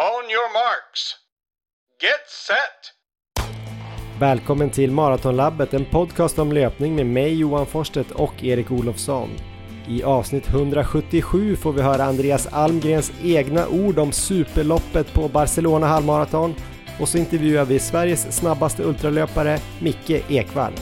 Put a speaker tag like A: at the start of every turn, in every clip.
A: On your marks. Get set!
B: Välkommen till Maratonlabbet, en podcast om löpning med mig Johan Forsstedt och Erik Olofsson. I avsnitt 177 får vi höra Andreas Almgrens egna ord om superloppet på Barcelona halvmaraton och så intervjuar vi Sveriges snabbaste ultralöpare Micke Ekvall.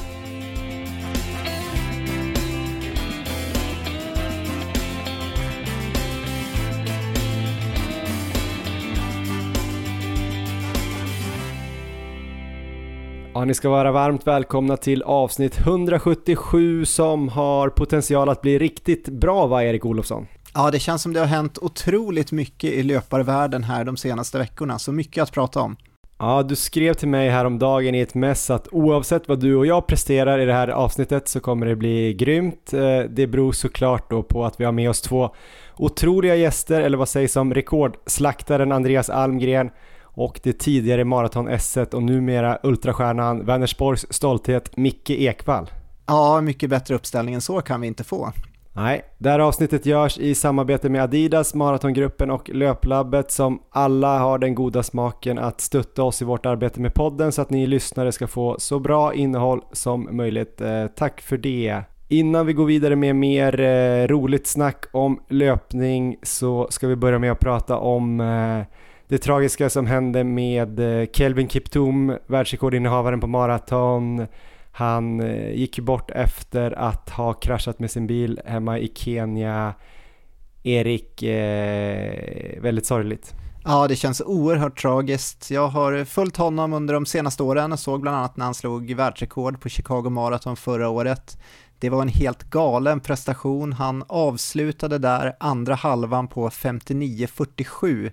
B: Ja, ni ska vara varmt välkomna till avsnitt 177 som har potential att bli riktigt bra va, Erik Olofsson?
C: Ja, det känns som det har hänt otroligt mycket i löparvärlden här de senaste veckorna, så mycket att prata om.
B: Ja, du skrev till mig häromdagen i ett mess att oavsett vad du och jag presterar i det här avsnittet så kommer det bli grymt. Eh, det beror såklart då på att vi har med oss två otroliga gäster, eller vad sägs om rekordslaktaren Andreas Almgren och det tidigare maraton s och numera ultrastjärnan Vänersborgs stolthet Micke Ekvall.
C: Ja, mycket bättre uppställning än så kan vi inte få.
B: Nej, det här avsnittet görs i samarbete med Adidas, Maratongruppen och Löplabbet som alla har den goda smaken att stötta oss i vårt arbete med podden så att ni lyssnare ska få så bra innehåll som möjligt. Eh, tack för det! Innan vi går vidare med mer eh, roligt snack om löpning så ska vi börja med att prata om eh, det tragiska som hände med eh, Kelvin Kiptum, världsrekordinnehavaren på maraton. Han eh, gick bort efter att ha kraschat med sin bil hemma i Kenya. Erik, eh, väldigt sorgligt.
C: Ja, det känns oerhört tragiskt. Jag har följt honom under de senaste åren och såg bland annat när han slog världsrekord på Chicago Marathon förra året. Det var en helt galen prestation. Han avslutade där andra halvan på 59.47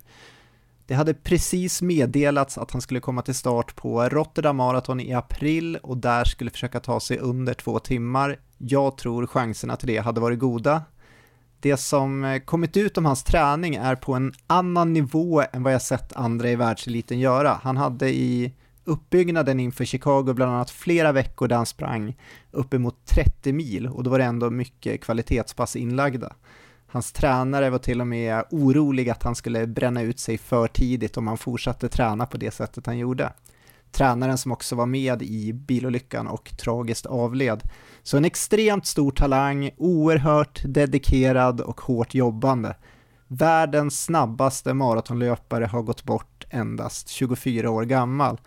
C: det hade precis meddelats att han skulle komma till start på Rotterdam Marathon i april och där skulle försöka ta sig under två timmar. Jag tror chanserna till det hade varit goda. Det som eh, kommit ut om hans träning är på en annan nivå än vad jag sett andra i världseliten göra. Han hade i uppbyggnaden inför Chicago bland annat flera veckor där han sprang uppemot 30 mil och då var det ändå mycket kvalitetspass inlagda. Hans tränare var till och med orolig att han skulle bränna ut sig för tidigt om han fortsatte träna på det sättet han gjorde. Tränaren som också var med i bilolyckan och tragiskt avled. Så en extremt stor talang, oerhört dedikerad och hårt jobbande. Världens snabbaste maratonlöpare har gått bort endast 24 år gammal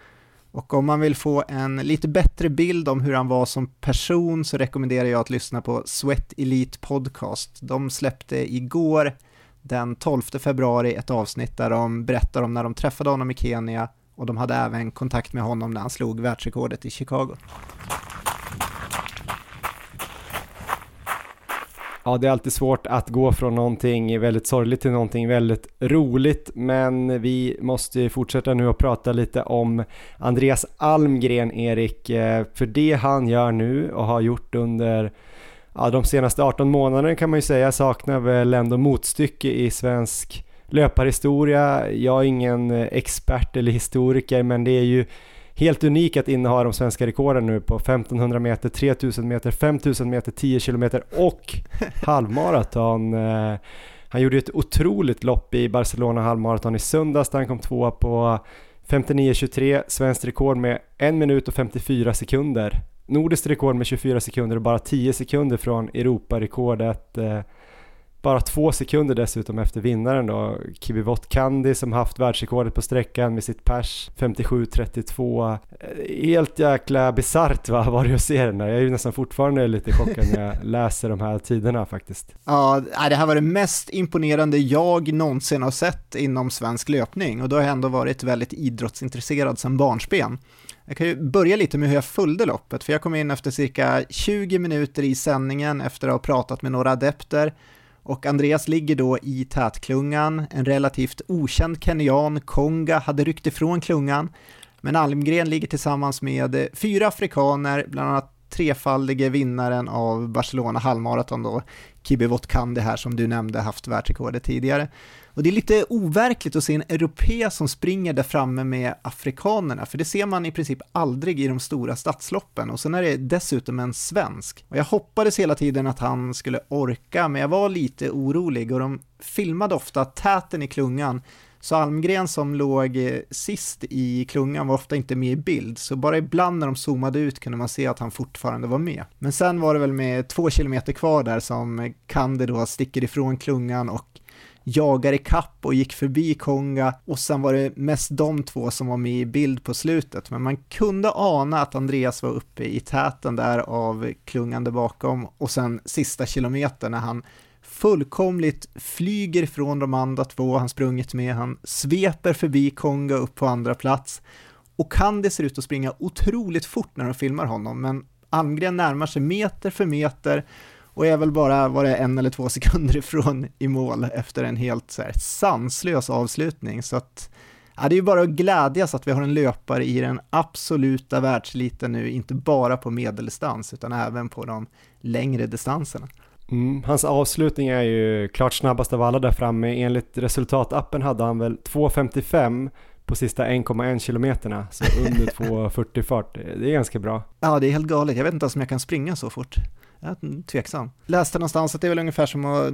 C: och om man vill få en lite bättre bild om hur han var som person så rekommenderar jag att lyssna på Sweat Elite Podcast. De släppte igår den 12 februari ett avsnitt där de berättar om när de träffade honom i Kenya och de hade även kontakt med honom när han slog världsrekordet i Chicago.
B: Ja, det är alltid svårt att gå från någonting väldigt sorgligt till någonting väldigt roligt, men vi måste fortsätta nu och prata lite om Andreas Almgren, Erik, eh, för det han gör nu och har gjort under ja, de senaste 18 månaderna kan man ju säga saknar väl ändå motstycke i svensk löparhistoria. Jag är ingen expert eller historiker, men det är ju helt unik att inneha de svenska rekorden nu på 1500 meter, 3000 meter, 5000 meter, 10 kilometer och halvmaraton. Eh, han gjorde ett otroligt lopp i Barcelona halvmaraton i söndags där han kom tvåa på 59.23, svenskt rekord med 1 minut och 54 sekunder. Nordiskt rekord med 24 sekunder och bara 10 sekunder från Europarekordet. Eh, bara två sekunder dessutom efter vinnaren då, Kibivot Kandi som haft världsrekordet på sträckan med sitt pers 57.32. Helt jäkla bisarrt va, var det att se den där. Jag är ju nästan fortfarande lite chockad när jag läser de här tiderna faktiskt.
C: Ja, det här var det mest imponerande jag någonsin har sett inom svensk löpning och då har jag ändå varit väldigt idrottsintresserad sedan barnsben. Jag kan ju börja lite med hur jag följde loppet, för jag kom in efter cirka 20 minuter i sändningen efter att ha pratat med några adepter och Andreas ligger då i tätklungan, en relativt okänd kenyan, Konga, hade ryckt ifrån klungan, men Almgren ligger tillsammans med eh, fyra afrikaner, bland annat trefaldige vinnaren av Barcelona halvmaraton då, Kibi Kandi här som du nämnde haft världsrekordet tidigare. Och det är lite overkligt att se en europé som springer där framme med afrikanerna, för det ser man i princip aldrig i de stora stadsloppen och sen är det dessutom en svensk. Och jag hoppades hela tiden att han skulle orka, men jag var lite orolig och de filmade ofta täten i klungan Så Almgren som låg eh, sist i klungan var ofta inte med i bild, så bara ibland när de zoomade ut kunde man se att han fortfarande var med. Men sen var det väl med två kilometer kvar där som Kande då sticker ifrån klungan och jagar i kapp och gick förbi Konga och sen var det mest de två som var med i bild på slutet. Men man kunde ana att Andreas var uppe i täten där av klungande bakom och sen sista kilometern när han fullkomligt flyger från de andra två han sprungit med, han sveper förbi Konga upp på andra plats och kan det ser ut att springa otroligt fort när de filmar honom, men Almgren närmar sig meter för meter och är väl bara, var det en eller två sekunder ifrån i mål efter en helt så här, sanslös avslutning. Så att, ja, det är ju bara att glädjas att vi har en löpare i den absoluta världseliten nu, inte bara på medeldistans utan även på de längre distanserna.
B: Mm, hans avslutning är ju klart snabbast av alla där framme. Enligt resultatappen hade han väl 2.55 på sista 1,1 kilometerna, så under 2.40 fart. Det är ganska bra.
C: Ja, det är helt galet. Jag vet inte ens om jag kan springa så fort. Jag är mm, tveksam. Läste någonstans att det är väl ungefär som att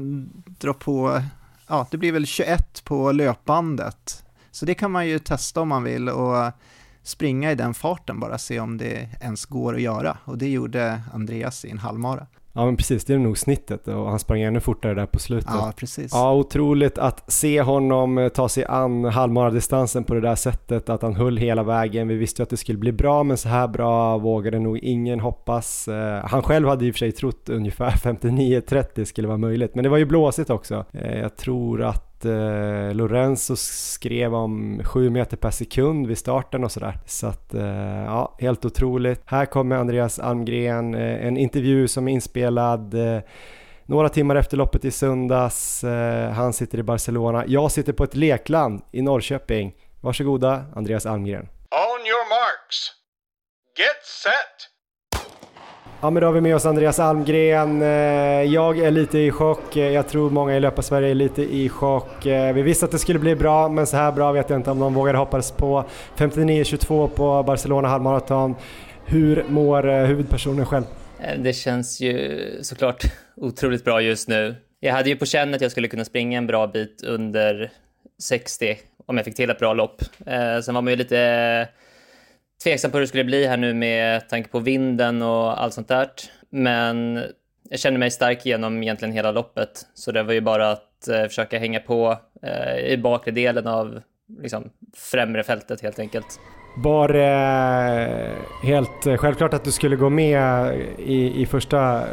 C: dra på, ja, det blir väl 21 på löpbandet. Så det kan man ju testa om man vill och springa i den farten bara, se om det ens går att göra. Och det gjorde Andreas i en halvmara.
B: Ja men precis, det är nog snittet och han sprang ännu fortare där på slutet.
C: Ja, precis.
B: Ja, otroligt att se honom eh, ta sig an halvmaradistansen på det där sättet, att han höll hela vägen. Vi visste ju att det skulle bli bra, men så här bra vågade nog ingen hoppas. Eh, han själv hade i och för sig trott ungefär 59-30 skulle vara möjligt, men det var ju blåsigt också. Eh, jag tror att eh, Lorenzo skrev om 7 meter per sekund vid starten och sådär. Så att eh, ja, helt otroligt. Här kommer Andreas Almgren, eh, en intervju som är inspelad eh, några timmar efter loppet i söndags. Eh, han sitter i Barcelona. Jag sitter på ett lekland i Norrköping. Varsågoda Andreas Almgren.
A: On your marks. Get set.
B: Ja men då har vi med oss Andreas Almgren. Eh, jag är lite i chock. Eh, jag tror många i Löpa-Sverige är lite i chock. Eh, vi visste att det skulle bli bra, men så här bra vet jag inte om de vågar hoppas på. 59-22 på Barcelona halvmaraton. Hur mår huvudpersonen själv?
D: Det känns ju såklart otroligt bra just nu. Jag hade ju på känn att jag skulle kunna springa en bra bit under 60 om jag fick till ett bra lopp. Sen var man ju lite tveksam på hur det skulle bli här nu med tanke på vinden och allt sånt där. Men jag kände mig stark genom egentligen hela loppet. Så det var ju bara att eh, försöka hänga på eh, i bakre delen av liksom, främre fältet helt enkelt.
B: Var det helt självklart att du skulle gå med i, i första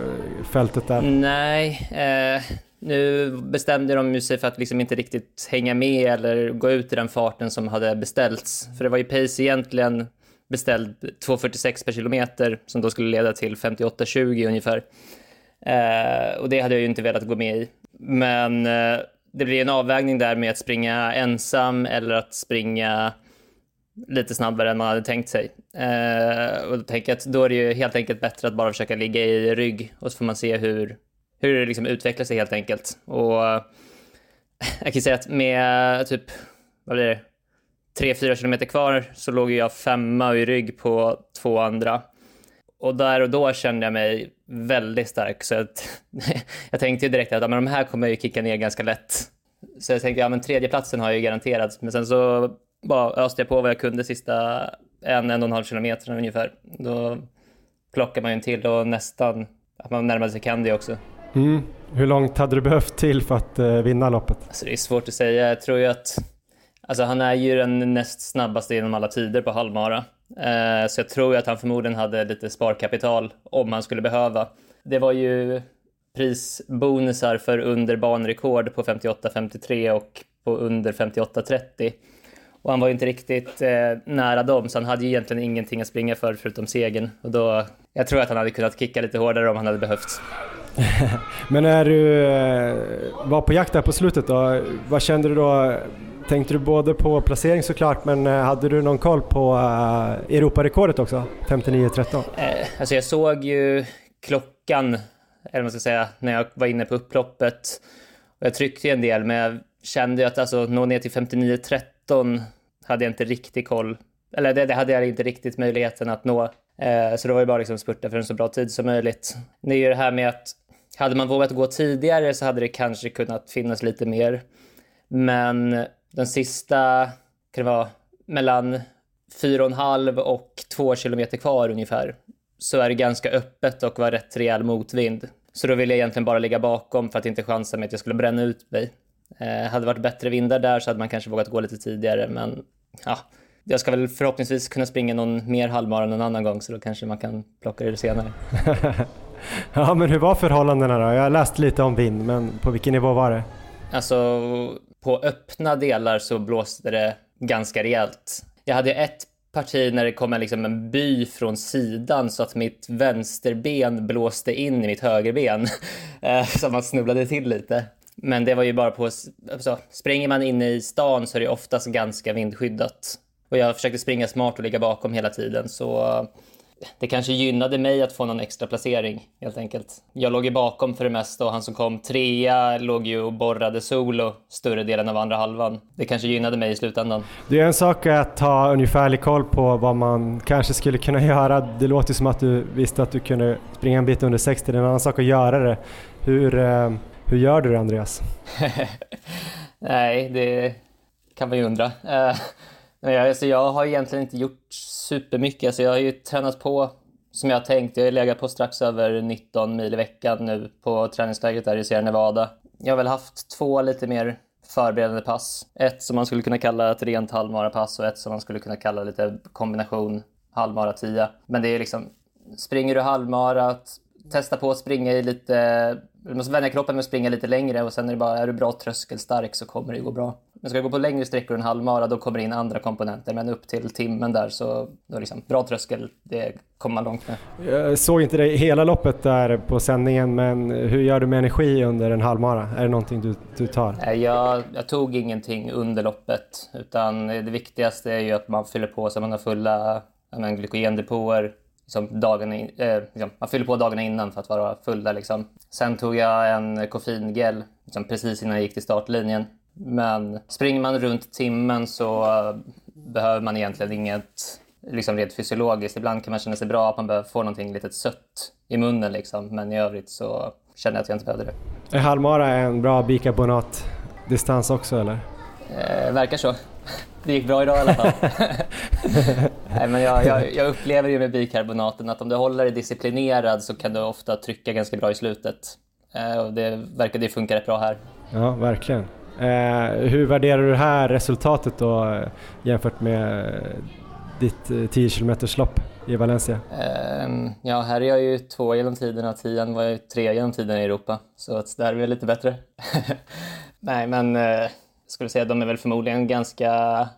B: fältet där?
D: Nej, eh, nu bestämde de sig för att liksom inte riktigt hänga med eller gå ut i den farten som hade beställts. För det var ju pace egentligen beställd 2,46 per kilometer som då skulle leda till 58,20 ungefär. Eh, och det hade jag ju inte velat gå med i. Men eh, det blir en avvägning där med att springa ensam eller att springa lite snabbare än man hade tänkt sig. Eh, och då tänker jag att då är det ju helt enkelt bättre att bara försöka ligga i rygg och så får man se hur, hur det liksom utvecklar sig helt enkelt. Och eh, jag kan säga att med typ, vad blir det, 3-4 kilometer kvar så låg jag femma i rygg på två andra. Och där och då kände jag mig väldigt stark. Så att, jag tänkte direkt att ja, men de här kommer jag ju kicka ner ganska lätt. Så jag tänkte, ja men tredjeplatsen har jag ju garanterat. Men sen så bara öste jag på vad jag kunde sista en, en och en halv kilometer ungefär. Då plockar man ju en till och nästan att man närmade sig Candy också.
B: Mm. Hur långt hade du behövt till för att uh, vinna loppet?
D: Alltså, det är svårt att säga. Jag tror ju att Alltså han är ju den näst snabbaste genom alla tider på halvmara. Eh, så jag tror ju att han förmodligen hade lite sparkapital om han skulle behöva. Det var ju prisbonusar för under banrekord på 58.53 och på under 58.30. Och han var ju inte riktigt eh, nära dem, så han hade ju egentligen ingenting att springa för förutom segern. Och då, jag tror att han hade kunnat kicka lite hårdare om han hade behövt.
B: Men när du eh, var på jakt där på slutet då, vad kände du då Tänkte du både på placering såklart, men eh, hade du någon koll på uh, Europarekordet också? 59.13?
D: Eh, alltså jag såg ju klockan, eller vad man ska säga, när jag var inne på upploppet. Och jag tryckte en del, men jag kände ju att alltså, nå ner till 59.13 hade jag inte riktigt koll. Eller det, det, hade jag inte riktigt möjligheten att nå. Eh, så det var ju bara liksom spurta för en så bra tid som möjligt. Det är ju det här med att hade man vågat gå tidigare så hade det kanske kunnat finnas lite mer. Men den sista kan det vara mellan 4,5 och 2 kilometer kvar ungefär. Så är det ganska öppet och var rätt rejäl motvind. Så då ville jag egentligen bara ligga bakom för att inte chansa med att jag skulle bränna ut mig. Eh, hade det varit bättre vindar där så hade man kanske vågat gå lite tidigare, men ja, jag ska väl förhoppningsvis kunna springa någon mer halvmara någon annan gång så då kanske man kan plocka det senare.
B: ja, men hur var förhållandena då? Jag har läst lite om vind, men på vilken nivå var det?
D: Alltså, på öppna delar så blåste det ganska rejält. Jag hade ett parti när det kom en, liksom en by från sidan så att mitt vänsterben blåste in i mitt högerben. Eh, så man snubblade till lite. Men det var ju bara på... Så, alltså, springer man inne i stan så är det oftast ganska vindskyddat. Och jag försökte springa smart och ligga bakom hela tiden så det kanske gynnade mig att få någon extra placering helt enkelt. Jag låg ju bakom för det mesta och han som kom trea låg ju och borrade solo större delen av andra halvan. Det kanske gynnade mig i slutändan.
B: Det är en sak att ta ungefärlig koll på vad man kanske skulle kunna göra. Det låter som att du visste att du kunde springa en bit under 60, det är en annan sak att göra det. Hur, eh, hur gör du det Andreas?
D: Nej, det kan man ju undra. Nej, jag, alltså jag har egentligen inte gjort supermycket. Alltså jag har ju tränat på som jag har tänkt. Jag har legat på strax över 19 mil i veckan nu på träningslägret där i Sierra Nevada. Jag har väl haft två lite mer förberedande pass. Ett som man skulle kunna kalla ett rent halvmarapass och ett som man skulle kunna kalla lite kombination halvmara tia. Men det är liksom, springer du halvmara, testa på att springa i lite du måste vänja kroppen med att springa lite längre och sen är det bara, är du bra tröskelstark så kommer det gå bra. Men ska du gå på längre sträckor än halvmara då kommer det in andra komponenter. Men upp till timmen där så då liksom, bra tröskel, det kommer man långt med.
B: Jag såg inte dig hela loppet där på sändningen men hur gör du med energi under en halvmara? Är det någonting du, du tar?
D: Jag, jag tog ingenting under loppet utan det viktigaste är ju att man fyller på så man har fulla men, glykogendepåer liksom dagen in, eh, liksom, man fyller på dagarna innan för att vara full där liksom. Sen tog jag en koffeingel liksom, precis innan jag gick till startlinjen. Men springer man runt timmen så uh, behöver man egentligen inget liksom rent fysiologiskt. Ibland kan man känna sig bra att man behöver få någonting lite sött i munnen liksom. Men i övrigt så känner jag att jag inte behövde
B: det. Är halvmara en bra bikarbonat-distans också eller?
D: Eh, verkar så. Det gick bra idag i alla fall. Nej, men jag, jag, jag, upplever ju med bikarbonaten att om du håller dig disciplinerad så kan du ofta trycka ganska bra i slutet. Eh, och det verkade funka rätt bra här.
B: Ja, verkligen. Eh, hur värderar du det här resultatet då eh, jämfört med eh, ditt eh, 10 km lopp i Valencia?
D: Eh, ja, här är jag ju två genom tiderna, tian var ju tre genom tiden i Europa. Så att där är vi lite bättre. Nej, men eh, skulle säga att de är väl förmodligen ganska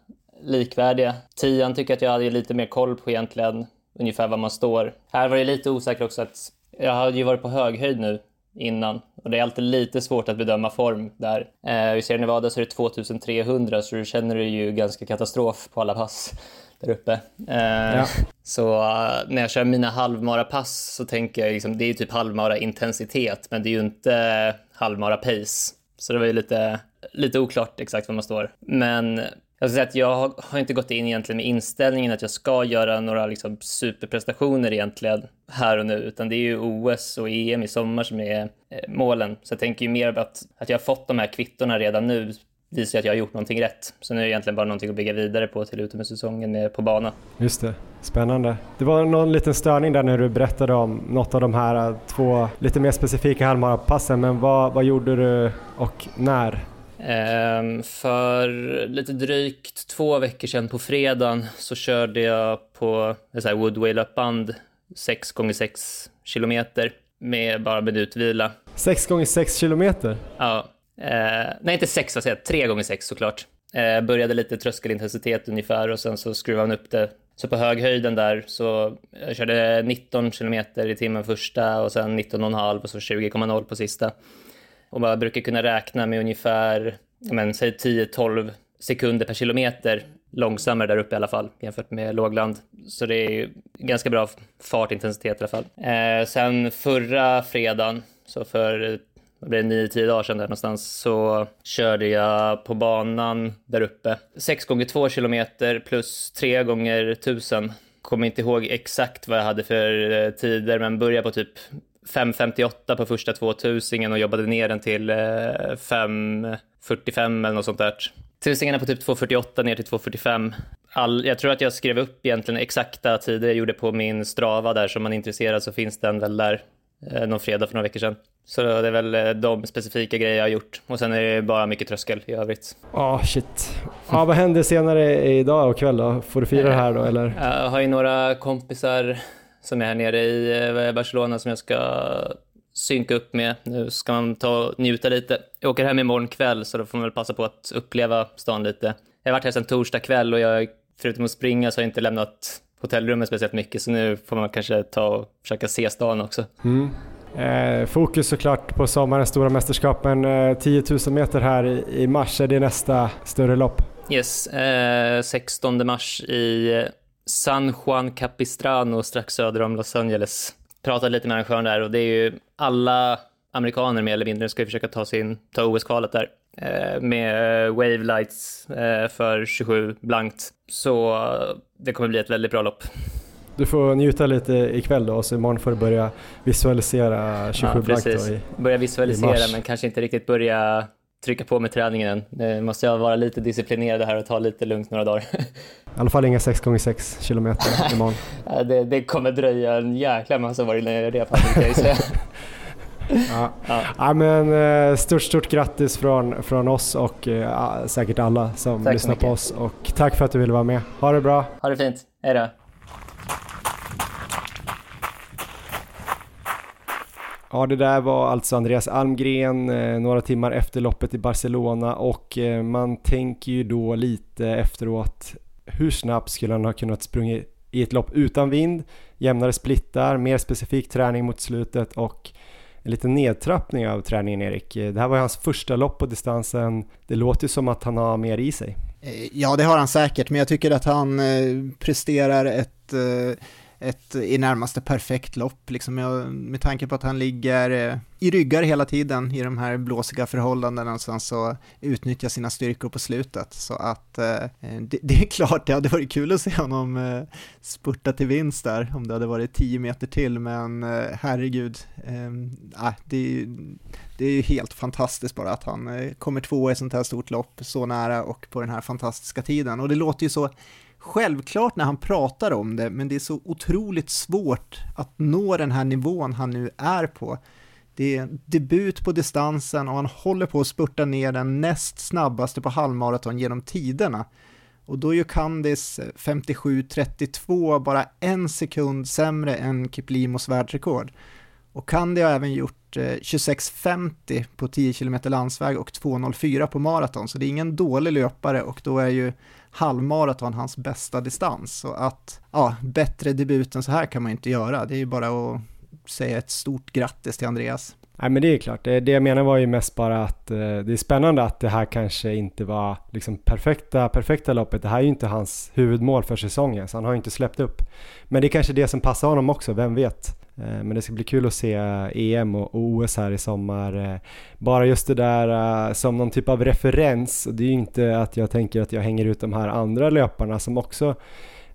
D: likvärdiga. Tian tycker att jag hade lite mer koll på egentligen ungefär var man står. Här var det lite osäkert också att jag hade ju varit på höghöjd nu innan och det är alltid lite svårt att bedöma form där. Eh, I Sierra Nevada så är det 2300 så du känner du ju ganska katastrof på alla pass där uppe. Eh, ja. Så uh, när jag kör mina halvmara-pass så tänker jag liksom, det är typ halvmara intensitet men det är ju inte halvmara pace. Så det var ju lite lite oklart exakt var man står. Men jag ska säga att jag har inte gått in egentligen med inställningen att jag ska göra några liksom superprestationer egentligen här och nu, utan det är ju OS och EM i sommar som är eh, målen. Så jag tänker ju mer att, att jag har fått de här kvittorna redan nu visar ju att jag har gjort någonting rätt. Så nu är det egentligen bara någonting att bygga vidare på till utomhussäsongen på bana.
B: Just det, spännande. Det var någon liten störning där när du berättade om något av de här eh, två lite mer specifika halvmarapassen, men vad, vad gjorde du och när?
D: Ehm, för lite drygt två veckor sedan på fredagen så körde jag på Woodway löpband 6 gånger 6 kilometer med bara minutvila.
B: 6 gånger 6 kilometer?
D: Ja. Eh, nej, inte 6, vad säger jag? 3 gånger 6 såklart. Eh, började lite tröskelintensitet ungefär och sen så skruvade man upp det. Så på höghöjden där så jag körde 19 kilometer i timmen första och sen 19,5 och så 20,0 på sista. Och man brukar kunna räkna med ungefär, men, säg 10-12 sekunder per kilometer långsammare där uppe i alla fall jämfört med lågland. Så det är ganska bra fartintensitet i alla fall. Eh, sen förra fredagen, så för vad blir 9-10 dagar sedan där någonstans, så körde jag på banan där uppe 6 gånger 2 kilometer plus 3 gånger 1000. Kommer inte ihåg exakt vad jag hade för eh, tider, men började på typ 5.58 på första 2000 och jobbade ner den till 5.45 eh, eller något sånt där. Tusingarna på typ 2.48 ner till 2.45. All, jag tror att jag skrev upp egentligen exakta tider jag gjorde på min Strava där, som man är intresserad så finns den väl där eh, någon fredag för några veckor sedan. Så det är väl eh, de specifika grejer jag har gjort. Och sen är det bara mycket tröskel i övrigt.
B: Ja, oh, shit. Ja, vad händer senare idag och kväll då? Får du fira det här då eller?
D: Jag har ju några kompisar som är här nere i eh, Barcelona som jag ska synka upp med. Nu ska man ta och njuta lite. Jag åker hem imorgon kväll så då får man väl passa på att uppleva stan lite. Jag har varit här sedan torsdag kväll och jag, förutom att springa så har jag inte lämnat hotellrummet speciellt mycket så nu får man kanske ta och försöka se stan också.
B: Mm. Eh, fokus såklart på sommarens stora mästerskap men eh, 10 000 meter här i, i, mars är det nästa större lopp.
D: Yes, eh, 16 mars i San Juan Capistrano strax söder om Los Angeles. Pratade lite med arrangören där och det är ju alla amerikaner mer eller mindre ska försöka ta, sin, ta OS-kvalet där eh, med Wave Lights eh, för 27 blankt. Så det kommer bli ett väldigt bra lopp.
B: Du får njuta lite ikväll då och så imorgon får du börja visualisera 27 ja, blankt då i,
D: Börja visualisera men kanske inte riktigt börja trycka på med träningen än. Nu måste jag vara lite disciplinerad här och ta lite lugnt några dagar.
B: I alla fall inga 6x6 kilometer imorgon.
D: ja, det, det kommer dröja en jäkla massa var innan jag det kan jag säga.
B: ja. Ja. ja. men eh, stort, stort grattis från, från oss och uh, säkert alla som tack lyssnar på oss och tack för att du ville vara med. Ha det bra.
D: Ha det fint. Hej
B: Ja, det där var alltså Andreas Almgren eh, några timmar efter loppet i Barcelona och eh, man tänker ju då lite efteråt hur snabbt skulle han ha kunnat springa i ett lopp utan vind, jämnare splittar, mer specifik träning mot slutet och en liten nedtrappning av träningen Erik. Eh, det här var ju hans första lopp på distansen. Det låter ju som att han har mer i sig.
C: Ja, det har han säkert, men jag tycker att han presterar ett ett i närmaste perfekt lopp, liksom med, med tanke på att han ligger eh, i ryggar hela tiden i de här blåsiga förhållandena och sen så utnyttjar sina styrkor på slutet. Så att eh, eh, det, det, är klart, det hade varit kul att se honom eh, spurta till vinst där, om det hade varit 10 meter till, men eh, herregud, eh, det, det är ju helt fantastiskt bara att han eh, kommer två i ett sånt här stort lopp, så nära och på den här fantastiska tiden. Och det låter ju så självklart när han pratar om det, men det är så otroligt svårt att nå den här nivån han nu är på. Det är debut på distansen och han håller på att spurta ner den näst snabbaste på halvmaraton genom tiderna. Och då är ju Kandis 57.32 bara en sekund sämre än Kiplimos världsrekord. Och Kandi har även gjort eh, 26.50 på 10 km landsväg och 2.04 på maraton, så det är ingen dålig löpare och då är ju halvmaraton hans bästa distans. Så att, ja, bättre debut än så här kan man inte göra. Det är ju bara att säga ett stort grattis till Andreas.
B: Nej men det är klart, det, det jag menar var ju mest bara att eh, det är spännande att det här kanske inte var liksom perfekta, perfekta loppet. Det här är ju inte hans huvudmål för säsongen, så han har ju inte släppt upp. Men det är kanske det som passar honom också, vem vet? Eh, men det ska bli kul att se eh, EM och OS här i sommar. Eh, bara just det där eh, som någon typ av referens. Det är ju inte att jag tänker att jag hänger ut de här andra löparna som också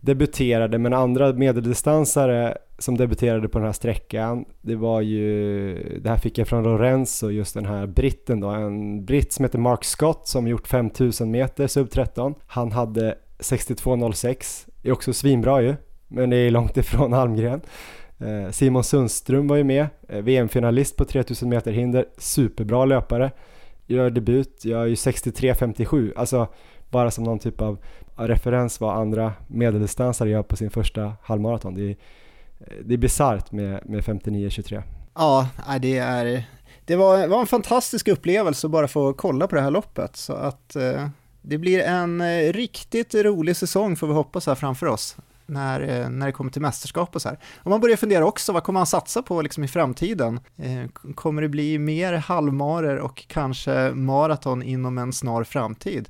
B: debuterade, men andra medeldistansare som debuterade på den här sträckan, det var ju, det här fick jag från Lorenzo, just den här britten då, en britt som heter Mark Scott som gjort 5000 meter sub 13. Han hade 62.06, är också svinbra ju, men det är långt ifrån Almgren. Eh, Simon Sundström var ju med, eh, VM-finalist på 3000 meter hinder, superbra löpare. Gör debut, gör ju 63.57, alltså bara som någon typ av referens vad andra medeldistansare gör på sin första halvmaraton. Det är, Eh, det är bisarrt med, med 59.23.
C: Ja, det är det var, var en fantastisk upplevelse att bara få kolla på det här loppet. Så att eh, det blir en eh, riktigt rolig säsong får vi hoppas här framför oss när, när det kommer till mästerskap och så här. Och man börjar fundera också, vad kommer han satsa på liksom i framtiden? Eh, kommer det bli mer halvmarer och kanske maraton inom en snar framtid?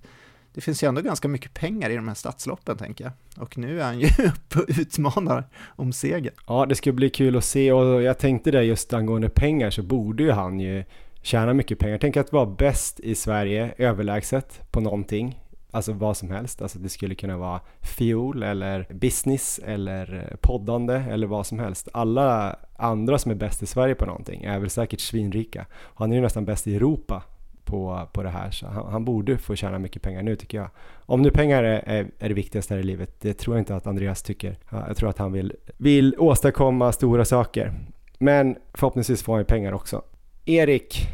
C: Det finns ju ändå ganska mycket pengar i de här stadsloppen tänker jag. Och nu är han ju uppe och utmanar om seger.
B: Ja, det ska bli kul att se och jag tänkte det just angående pengar så borde ju han ju tjäna mycket pengar. Tänk att vara bäst i Sverige överlägset på någonting Alltså vad som helst, alltså det skulle kunna vara fiol eller business eller poddande eller vad som helst. Alla andra som är bäst i Sverige på någonting är väl säkert svinrika. Han är ju nästan bäst i Europa på, på det här. Så han, han, borde få tjäna mycket pengar nu tycker jag. Om nu pengar är, är, det viktigaste här i livet, det tror jag inte att Andreas tycker. Jag tror att han vill, vill åstadkomma stora saker. Men förhoppningsvis får han ju pengar också. Erik,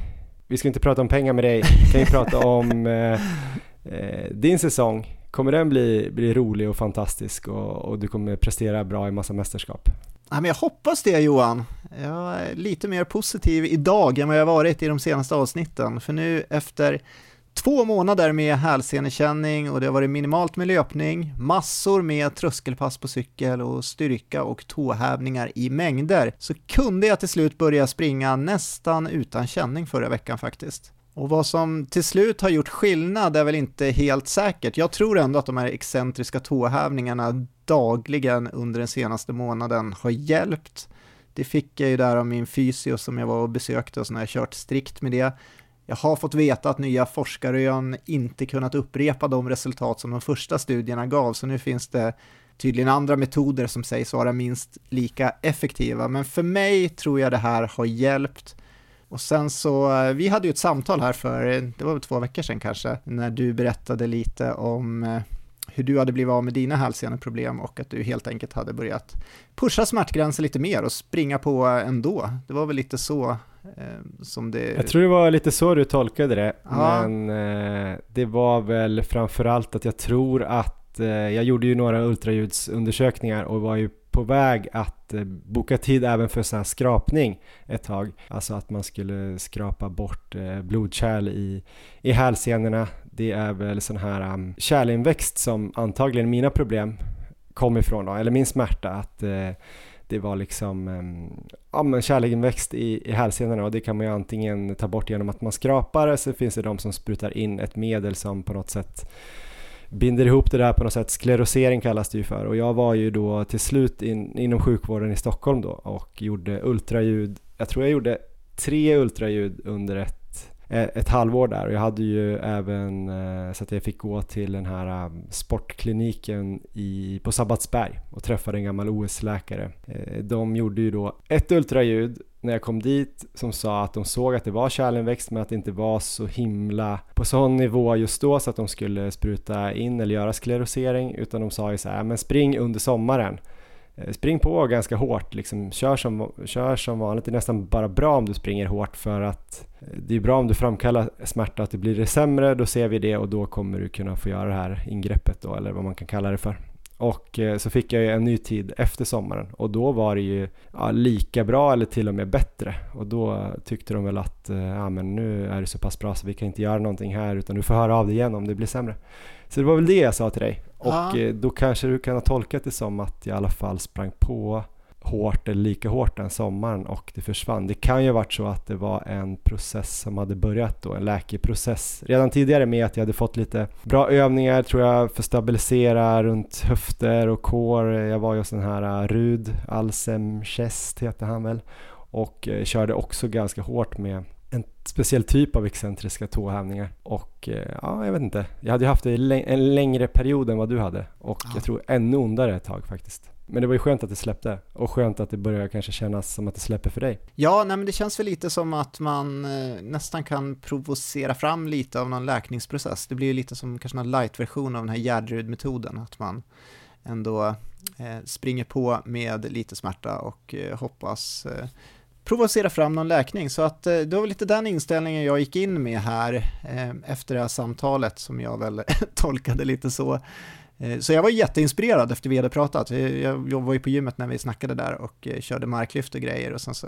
B: vi ska inte prata om pengar med dig, vi kan ju prata om eh, eh, din säsong. Kommer den bli, bli rolig och fantastisk och, och du kommer prestera bra i massa mästerskap?
C: Ja, men jag hoppas det Johan. Jag är lite mer positiv idag än vad jag varit i de senaste avsnitten. För nu efter två månader med hälsenekänning och det har varit minimalt med löpning, massor med tröskelpass på cykel och styrka och tåhävningar i mängder, så kunde jag till slut börja springa nästan utan känning förra veckan faktiskt. Och vad som till slut har gjort skillnad är väl inte helt säkert. Jag tror ändå att de här excentriska tåhävningarna dagligen under den senaste månaden har hjälpt. Det fick jag ju där av min fysio som jag var och besökte och så har jag kört strikt med det. Jag har fått veta att nya forskarrön inte kunnat upprepa de resultat som de första studierna gav, så nu finns det tydligen andra metoder som sägs vara minst lika effektiva. Men för mig tror jag det här har hjälpt. Och sen så, eh, vi hade ju ett samtal här för, det var väl två veckor sedan kanske, när du berättade lite om eh, hur du hade blivit av med dina hälseneproblem och att du helt enkelt hade börjat pusha smärtgränsen lite mer och springa på ändå. Det var väl lite så eh, som det...
B: Jag tror det var lite så du tolkade det, ja. men eh, det var väl framförallt att jag tror att eh, jag gjorde ju några ultraljudsundersökningar och var ju på väg att eh, boka tid även för sån här skrapning ett tag. Alltså att man skulle skrapa bort eh, blodkärl i, i hälsenorna. Det är väl sån här um, kärlinväxt som antagligen mina problem kom ifrån då, eller min smärta att eh, det var liksom um, ja, men kärlinväxt i, i hälsenorna och det kan man ju antingen ta bort genom att man skrapar eller så finns det de som sprutar in ett medel som på något sätt binder ihop det där på något sätt. Sklerosering kallas det ju för och jag var ju då till slut in, inom sjukvården i Stockholm då och gjorde ultraljud. Jag tror jag gjorde tre ultraljud under ett, Eh, ett halvår där och jag hade ju även eh, så att jag fick gå till den här eh, sportkliniken i, på Sabbatsberg och träffade en gammal OS-läkare. De gjorde ju då ett ultraljud när jag kom dit som sa att de såg att det var kärlinväxt men att det inte var så himla på sån nivå just då så att de skulle spruta in eller göra sklerosering utan de sa ju så här, men spring under sommaren. Eh, spring på ganska hårt, liksom, kör, som, kör som vanligt. Det är nästan bara bra om du springer hårt för att eh, det är bra om du framkallar smärta, att det blir det sämre, då ser vi det och då kommer du kunna få göra det här ingreppet då, eller vad man kan kalla det för. Och eh, så fick jag ju en ny tid efter sommaren och då var det ju ja, lika bra eller till och med bättre. Och då tyckte de väl att eh, ja, men nu är det så pass bra så vi kan inte göra någonting här utan du får höra av dig igen om det blir sämre. Så det var väl det jag sa till dig. Och ja. Eh, då kanske du kan ha tolkat det som att jag i alla fall sprang på hårt eller lika hårt den sommaren och det försvann. Det kan ju ha varit så att det var en process som hade börjat då, en läkeprocess redan tidigare med att jag hade fått lite bra övningar tror jag för att stabilisera runt höfter och kår. Jag var ju hos den här uh, Rud Alsem Chest heter han väl och uh, körde också ganska hårt med en speciell typ av excentriska tåhävningar och uh, ja, jag vet inte. Jag hade ju haft det en längre period än vad du hade och ja. jag tror ännu ondare ett tag faktiskt. Men det var ju skönt att det släppte och skönt att det börjar kanske kännas som att det släpper för dig.
C: Ja, nej men det känns väl lite som att man eh, nästan kan provocera fram lite av någon läkningsprocess. Det blir ju lite som kanske en light-version av den här Gärderud-metoden, att man ändå eh, springer på med lite smärta och eh, hoppas eh, provocera fram någon läkning. Så att eh, det var lite den inställningen jag gick in med här eh, efter det här samtalet som jag väl tolkade lite så. Eh, så jag var jätteinspirerad efter vi hade pratat. Eh, jag var ju på gymmet när vi snackade där och eh, körde marklyft och grejer och sen så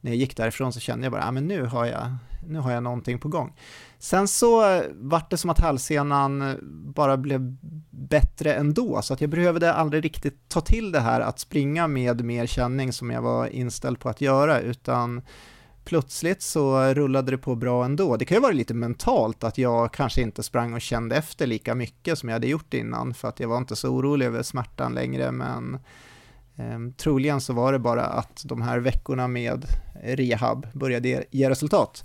C: när jag gick därifrån så kände jag bara, att men nu har jag, nu har jag någonting på gång. Sen så vart det som att hälsenan bara blev bättre ändå, så att jag behövde aldrig riktigt ta till det här att springa med mer känning som jag var inställd på att göra, utan plötsligt så rullade det på bra ändå. Det kan ju vara lite mentalt att jag kanske inte sprang och kände efter lika mycket som jag hade gjort innan för att jag var inte så orolig över smärtan längre men eh, troligen så var det bara att de här veckorna med rehab började ge resultat.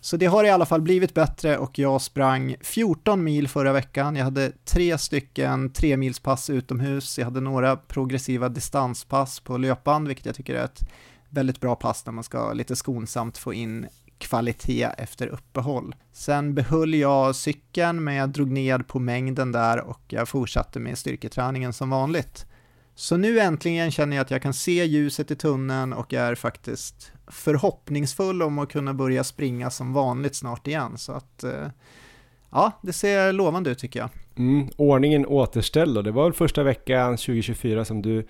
C: Så det har i alla fall blivit bättre och jag sprang 14 mil förra veckan. Jag hade tre stycken tremilspass utomhus. Jag hade några progressiva distanspass på löpband, vilket jag tycker är ett väldigt bra pass när man ska lite skonsamt få in kvalitet efter uppehåll. Sen behöll jag cykeln men jag drog ned på mängden där och jag fortsatte med styrketräningen som vanligt. Så nu äntligen känner jag att jag kan se ljuset i tunneln och är faktiskt förhoppningsfull om att kunna börja springa som vanligt snart igen. Så att eh, ja, det ser lovande ut tycker jag.
B: Mm, ordningen återställd och det var väl första veckan 2024 som du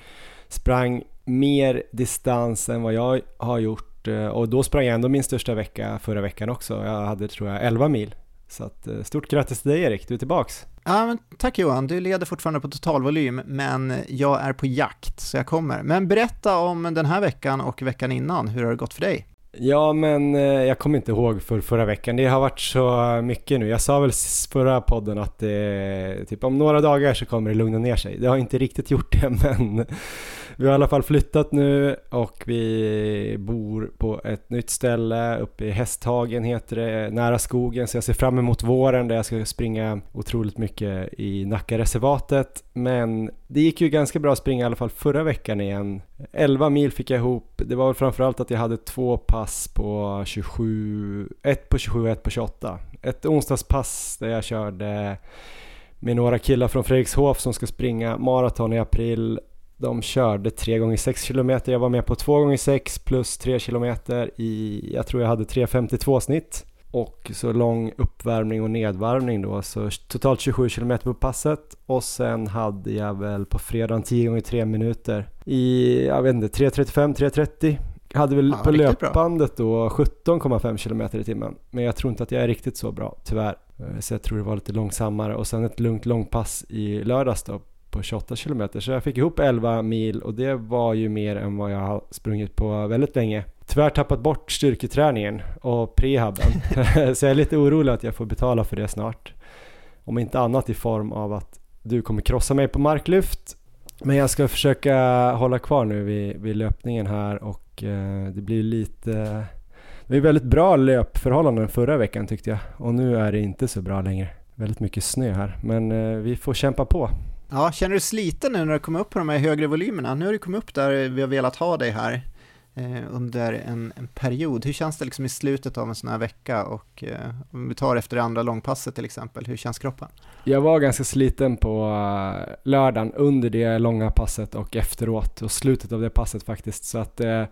B: sprang mer distans än vad jag har gjort eh, och då sprang jag ändå min största vecka förra veckan också. Jag hade tror jag 11 mil. Så att, eh, stort grattis till dig Erik, du är tillbaks.
C: Ja, men tack Johan, du leder fortfarande på totalvolym, men jag är på jakt, så jag kommer. Men berätta om den här veckan och veckan innan, hur har det gått för dig?
B: Ja, men eh, jag kommer inte ihåg för förra veckan. Det har varit så mycket nu. Jag sa väl förra podden att det, typ om några dagar så kommer det lugna ner sig. Det har inte riktigt gjort det, men vi har i alla fall flyttat nu och vi bor på ett nytt ställe uppe i Hästhagen heter det, nära skogen. Så jag ser fram emot våren där jag ska springa otroligt mycket i Nackareservatet. Men det gick ju ganska bra att springa i alla fall förra veckan igen. 11 mil fick jag ihop. Det var väl framförallt att jag hade två pass på 27, ett på 27 och ett på 28. Ett onsdagspass där jag körde med några killar från Fredrikshof som ska springa maraton i april de körde 3 gånger 6 km, jag var med på 2 gånger 6 plus 3 km i, jag tror jag hade 3.52 snitt. Och så lång uppvärmning och nedvarvning då, så totalt 27 km på passet. Och sen hade jag väl på fredagen 10 gånger 3 minuter i, jag vet inte, 3.35, 3.30. Jag hade väl ja, på löpbandet då 17,5 km i timmen. Men jag tror inte att jag är riktigt så bra, tyvärr. Eh, så jag tror det var lite långsammare. Och sen ett lugnt långpass i lördags då på 28 km. Så jag fick ihop 11 mil och det var ju mer än vad jag har sprungit på väldigt länge. Tyvärr tappat bort styrketräningen och prehaben. så jag är lite orolig att jag får betala för det snart. Om inte annat i form av att du kommer krossa mig på marklyft. Men jag ska försöka hålla kvar nu vid, vid löpningen här och eh, det blir lite det var väldigt bra löpförhållanden förra veckan tyckte jag och nu är det inte så bra längre. Väldigt mycket snö här men eh, vi får kämpa på.
C: Ja, känner du sliten nu när du kommer upp på de här högre volymerna? Nu har du kommit upp där vi har velat ha dig här Eh, under en, en, period. Hur känns det liksom i slutet av en sån här vecka och eh, om vi tar efter det andra långpasset till exempel, hur känns kroppen?
B: Jag var ganska sliten på uh, lördagen under det långa passet och efteråt och slutet av det passet faktiskt så att uh,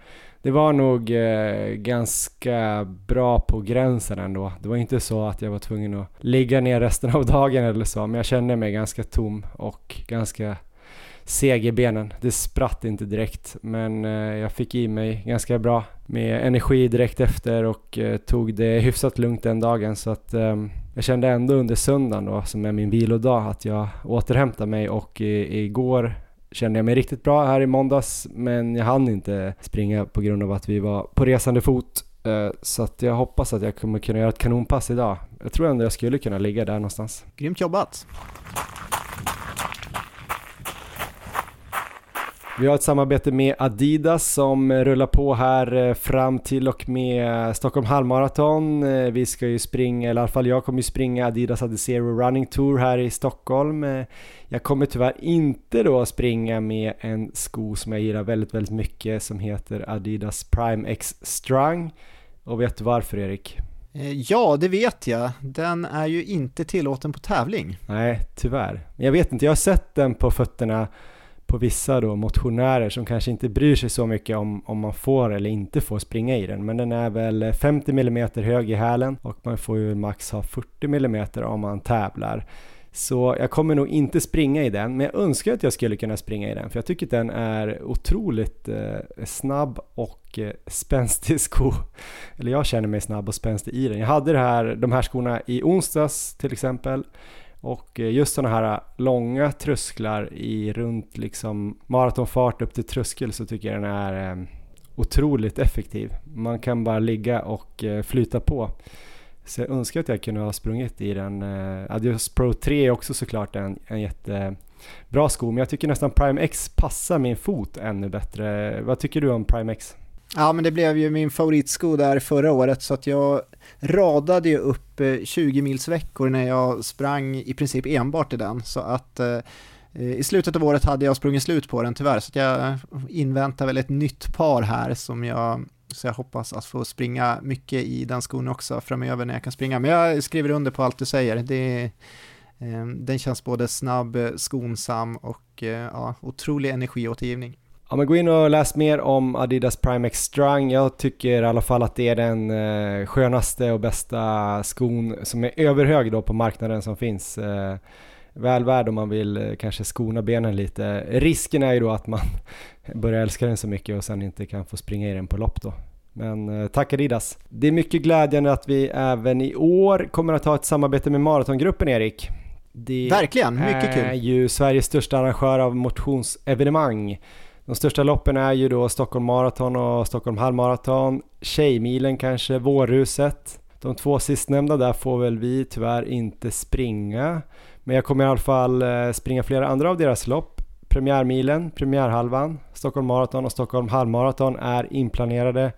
B: det var nog uh, ganska bra på gränsen ändå. Det var inte så att jag var tvungen att ligga ner resten av dagen eller så men jag kände mig ganska tom och ganska seg i benen. Det spratt inte direkt men eh, jag fick i mig ganska bra med energi direkt efter och eh, tog det hyfsat lugnt den dagen så att ehm, jag kände ändå under söndagen då som är min vilodag att jag återhämtade mig och eh, igår kände jag mig riktigt bra här i måndags men jag hann inte springa på grund av att vi var på resande fot så att jag hoppas att jag kommer kunna göra ett kanonpass idag. Jag tror ändå jag skulle kunna ligga där någonstans.
C: Grymt jobbat!
B: Vi har ett samarbete med Adidas som rullar på här eh, fram till och med Stockholm halvmaraton. Eh, vi ska ju springa, eller i alla fall jag kommer ju springa Adidas Adizero Running Tour här i Stockholm. Eh, jag kommer tyvärr inte då springa med en sko som jag gillar väldigt, väldigt mycket som heter Adidas Prime X Strung. Och vet du varför Erik?
C: Ja, det vet jag. Den är ju inte tillåten på tävling.
B: Nej, tyvärr. Jag vet inte, jag har sett den på fötterna på vissa då motionärer som kanske inte bryr sig så mycket om, om man får eller inte får springa i den. Men den är väl 50 mm hög i hälen och man får ju max ha 40 mm om man tävlar. Så jag kommer nog inte springa i den, men jag önskar att jag skulle kunna springa i den för jag tycker att den är otroligt eh, snabb och eh, spänstig sko. Eller jag känner mig snabb och spänstig i den. Jag hade det här, de här skorna i onsdags till exempel och eh, just sådana här eh, långa trösklar i runt liksom maratonfart upp till tröskel så tycker jag den är eh, otroligt effektiv. Man kan bara ligga och flyta på. Så jag önskar att jag kunde ha sprungit i den. Adios Pro 3 är också såklart en, en jättebra sko, men jag tycker nästan Prime X passar min fot ännu bättre. Vad tycker du om Prime X?
C: Ja, men det blev ju min favoritsko där förra året så att jag radade ju upp eh, 20 mils veckor när jag sprang i princip enbart i den. Så att eh, i slutet av året hade jag sprungit slut på den tyvärr så att jag inväntar väl ett nytt par här som jag Så jag hoppas att få springa mycket i den skon också framöver när jag kan springa. Men jag skriver under på allt du säger. Det, eh, den känns både snabb, skonsam och eh, ja, otrolig energiåtergivning.
B: Ja men gå in och läs mer om Adidas Prime X Strung. Jag tycker i alla fall att det är den eh, skönaste och bästa skon som är överhög då på marknaden som finns. Eh, väl värd om man vill eh, kanske skona benen lite. Risken är ju då att man börjar älska den så mycket och sen inte kan få springa i den på lopp då. Men tack Adidas! Det är mycket glädjande att vi även i år kommer att ha ett samarbete med Maratongruppen Erik.
C: Det Verkligen, mycket kul!
B: är ju Sveriges största arrangör av motionsevenemang. De största loppen är ju då Stockholm Marathon och Stockholm Halvmarathon, Tjejmilen kanske, Vårruset. De två sistnämnda där får väl vi tyvärr inte springa. Men jag kommer i alla fall eh, springa flera andra av deras lopp. Premiärmilen, premiärhalvan, Stockholm Marathon och Stockholm Halvmarathon är inplanerade.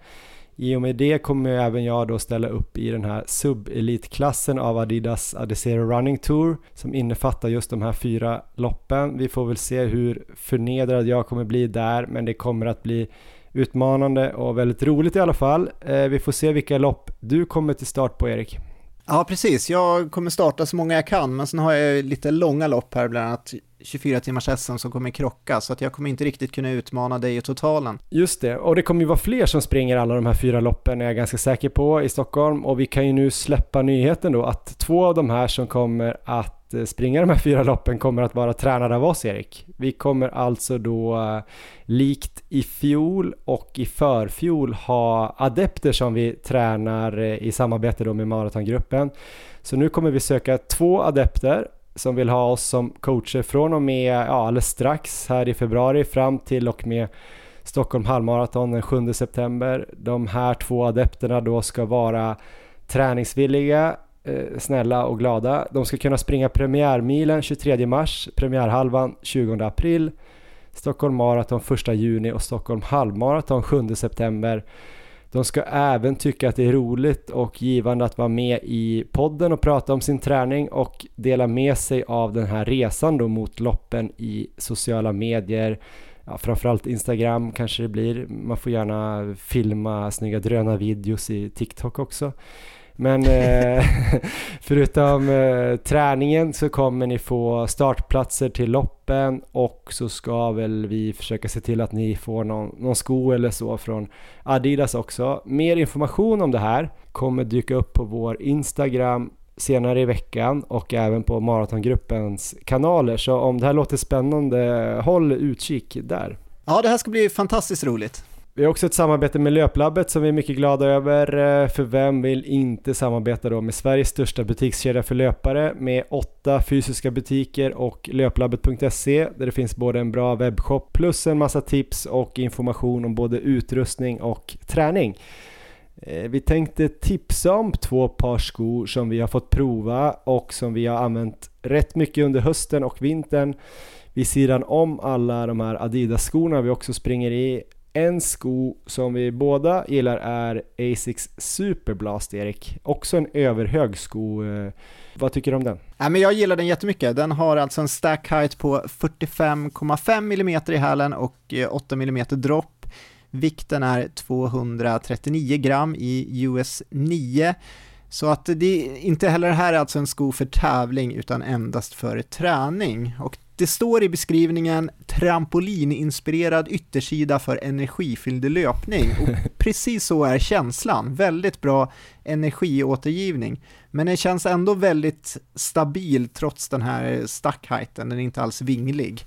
B: I och med det kommer även jag då ställa upp i den här sub-elitklassen av Adidas Adesero Running Tour som innefattar just de här fyra loppen. Vi får väl se hur förnedrad jag kommer bli där men det kommer att bli utmanande och väldigt roligt i alla fall. Eh, vi får se vilka lopp du kommer till start på Erik.
C: Ja, precis. Jag kommer starta så många jag kan, men sen har jag lite långa lopp här, bland annat 24 timmars SM som kommer krocka, så att jag kommer inte riktigt kunna utmana dig i totalen.
B: Just det, och det kommer ju vara fler som springer alla de här fyra loppen är jag ganska säker på i Stockholm och vi kan ju nu släppa nyheten då att två av de här som kommer att Eh, springa de här fyra loppen kommer att vara tränade av oss Erik. Vi kommer alltså då eh, likt i fjol och i förfjol ha adepter som vi tränar eh, i samarbete då med maratongruppen. Så nu kommer vi söka två adepter som vill ha oss som coacher från och med ja, alldeles strax här i februari fram till och med Stockholm halvmaraton den 7 september. De här två adepterna då ska vara träningsvilliga Eh, snälla och glada. De ska kunna springa premiärmilen 23 mars, premiärhalvan 20 april, Stockholm Marathon 1 juni och Stockholm halvmaraton 7 september. De ska även tycka att det är roligt och givande att vara med i podden och prata om sin träning och dela med sig av den här resan då mot loppen i sociala medier. Ja, framförallt Instagram kanske det blir. Man får gärna filma snygga drönarvideos i TikTok också. Men eh, förutom eh, träningen så kommer ni få startplatser till loppen och så ska väl vi försöka se till att ni får någon, någon sko eller så från Adidas också. Mer information om det här kommer dyka upp på vår Instagram senare i veckan och även på Maratongruppens kanaler. Så om det här låter spännande, håll utkik där.
C: Ja, det här ska bli fantastiskt roligt.
B: Vi har också ett samarbete med Löplabbet som vi är mycket glada över. Eh, för vem vill inte samarbeta då med Sveriges största butikskedja för löpare med åtta fysiska butiker och löplabbet.se där det finns både en bra webbshop plus en massa tips och information om både utrustning och träning. Eh, vi tänkte tipsa om två par skor som vi har fått prova och som vi har använt rätt mycket under hösten och vintern. Vid sidan om alla de här Adidas-skorna vi också springer i en sko som vi båda gillar är Asics Superblast Erik. Också en överhög sko. Eh, vad tycker du om den?
C: Ja, men jag gillar den jättemycket. Den har alltså en stack height på 45,5 mm i hälen och eh, 8 mm dropp. Vikten är 239 gram i US 9. Så att det inte heller här är alltså en sko för tävling utan endast för träning. Och det står i beskrivningen trampolininspirerad yttersida för energifylld löpning och precis så är känslan. Väldigt bra energiåtergivning. Men den känns ändå väldigt stabil trots den här stackheighten, den är inte alls vinglig.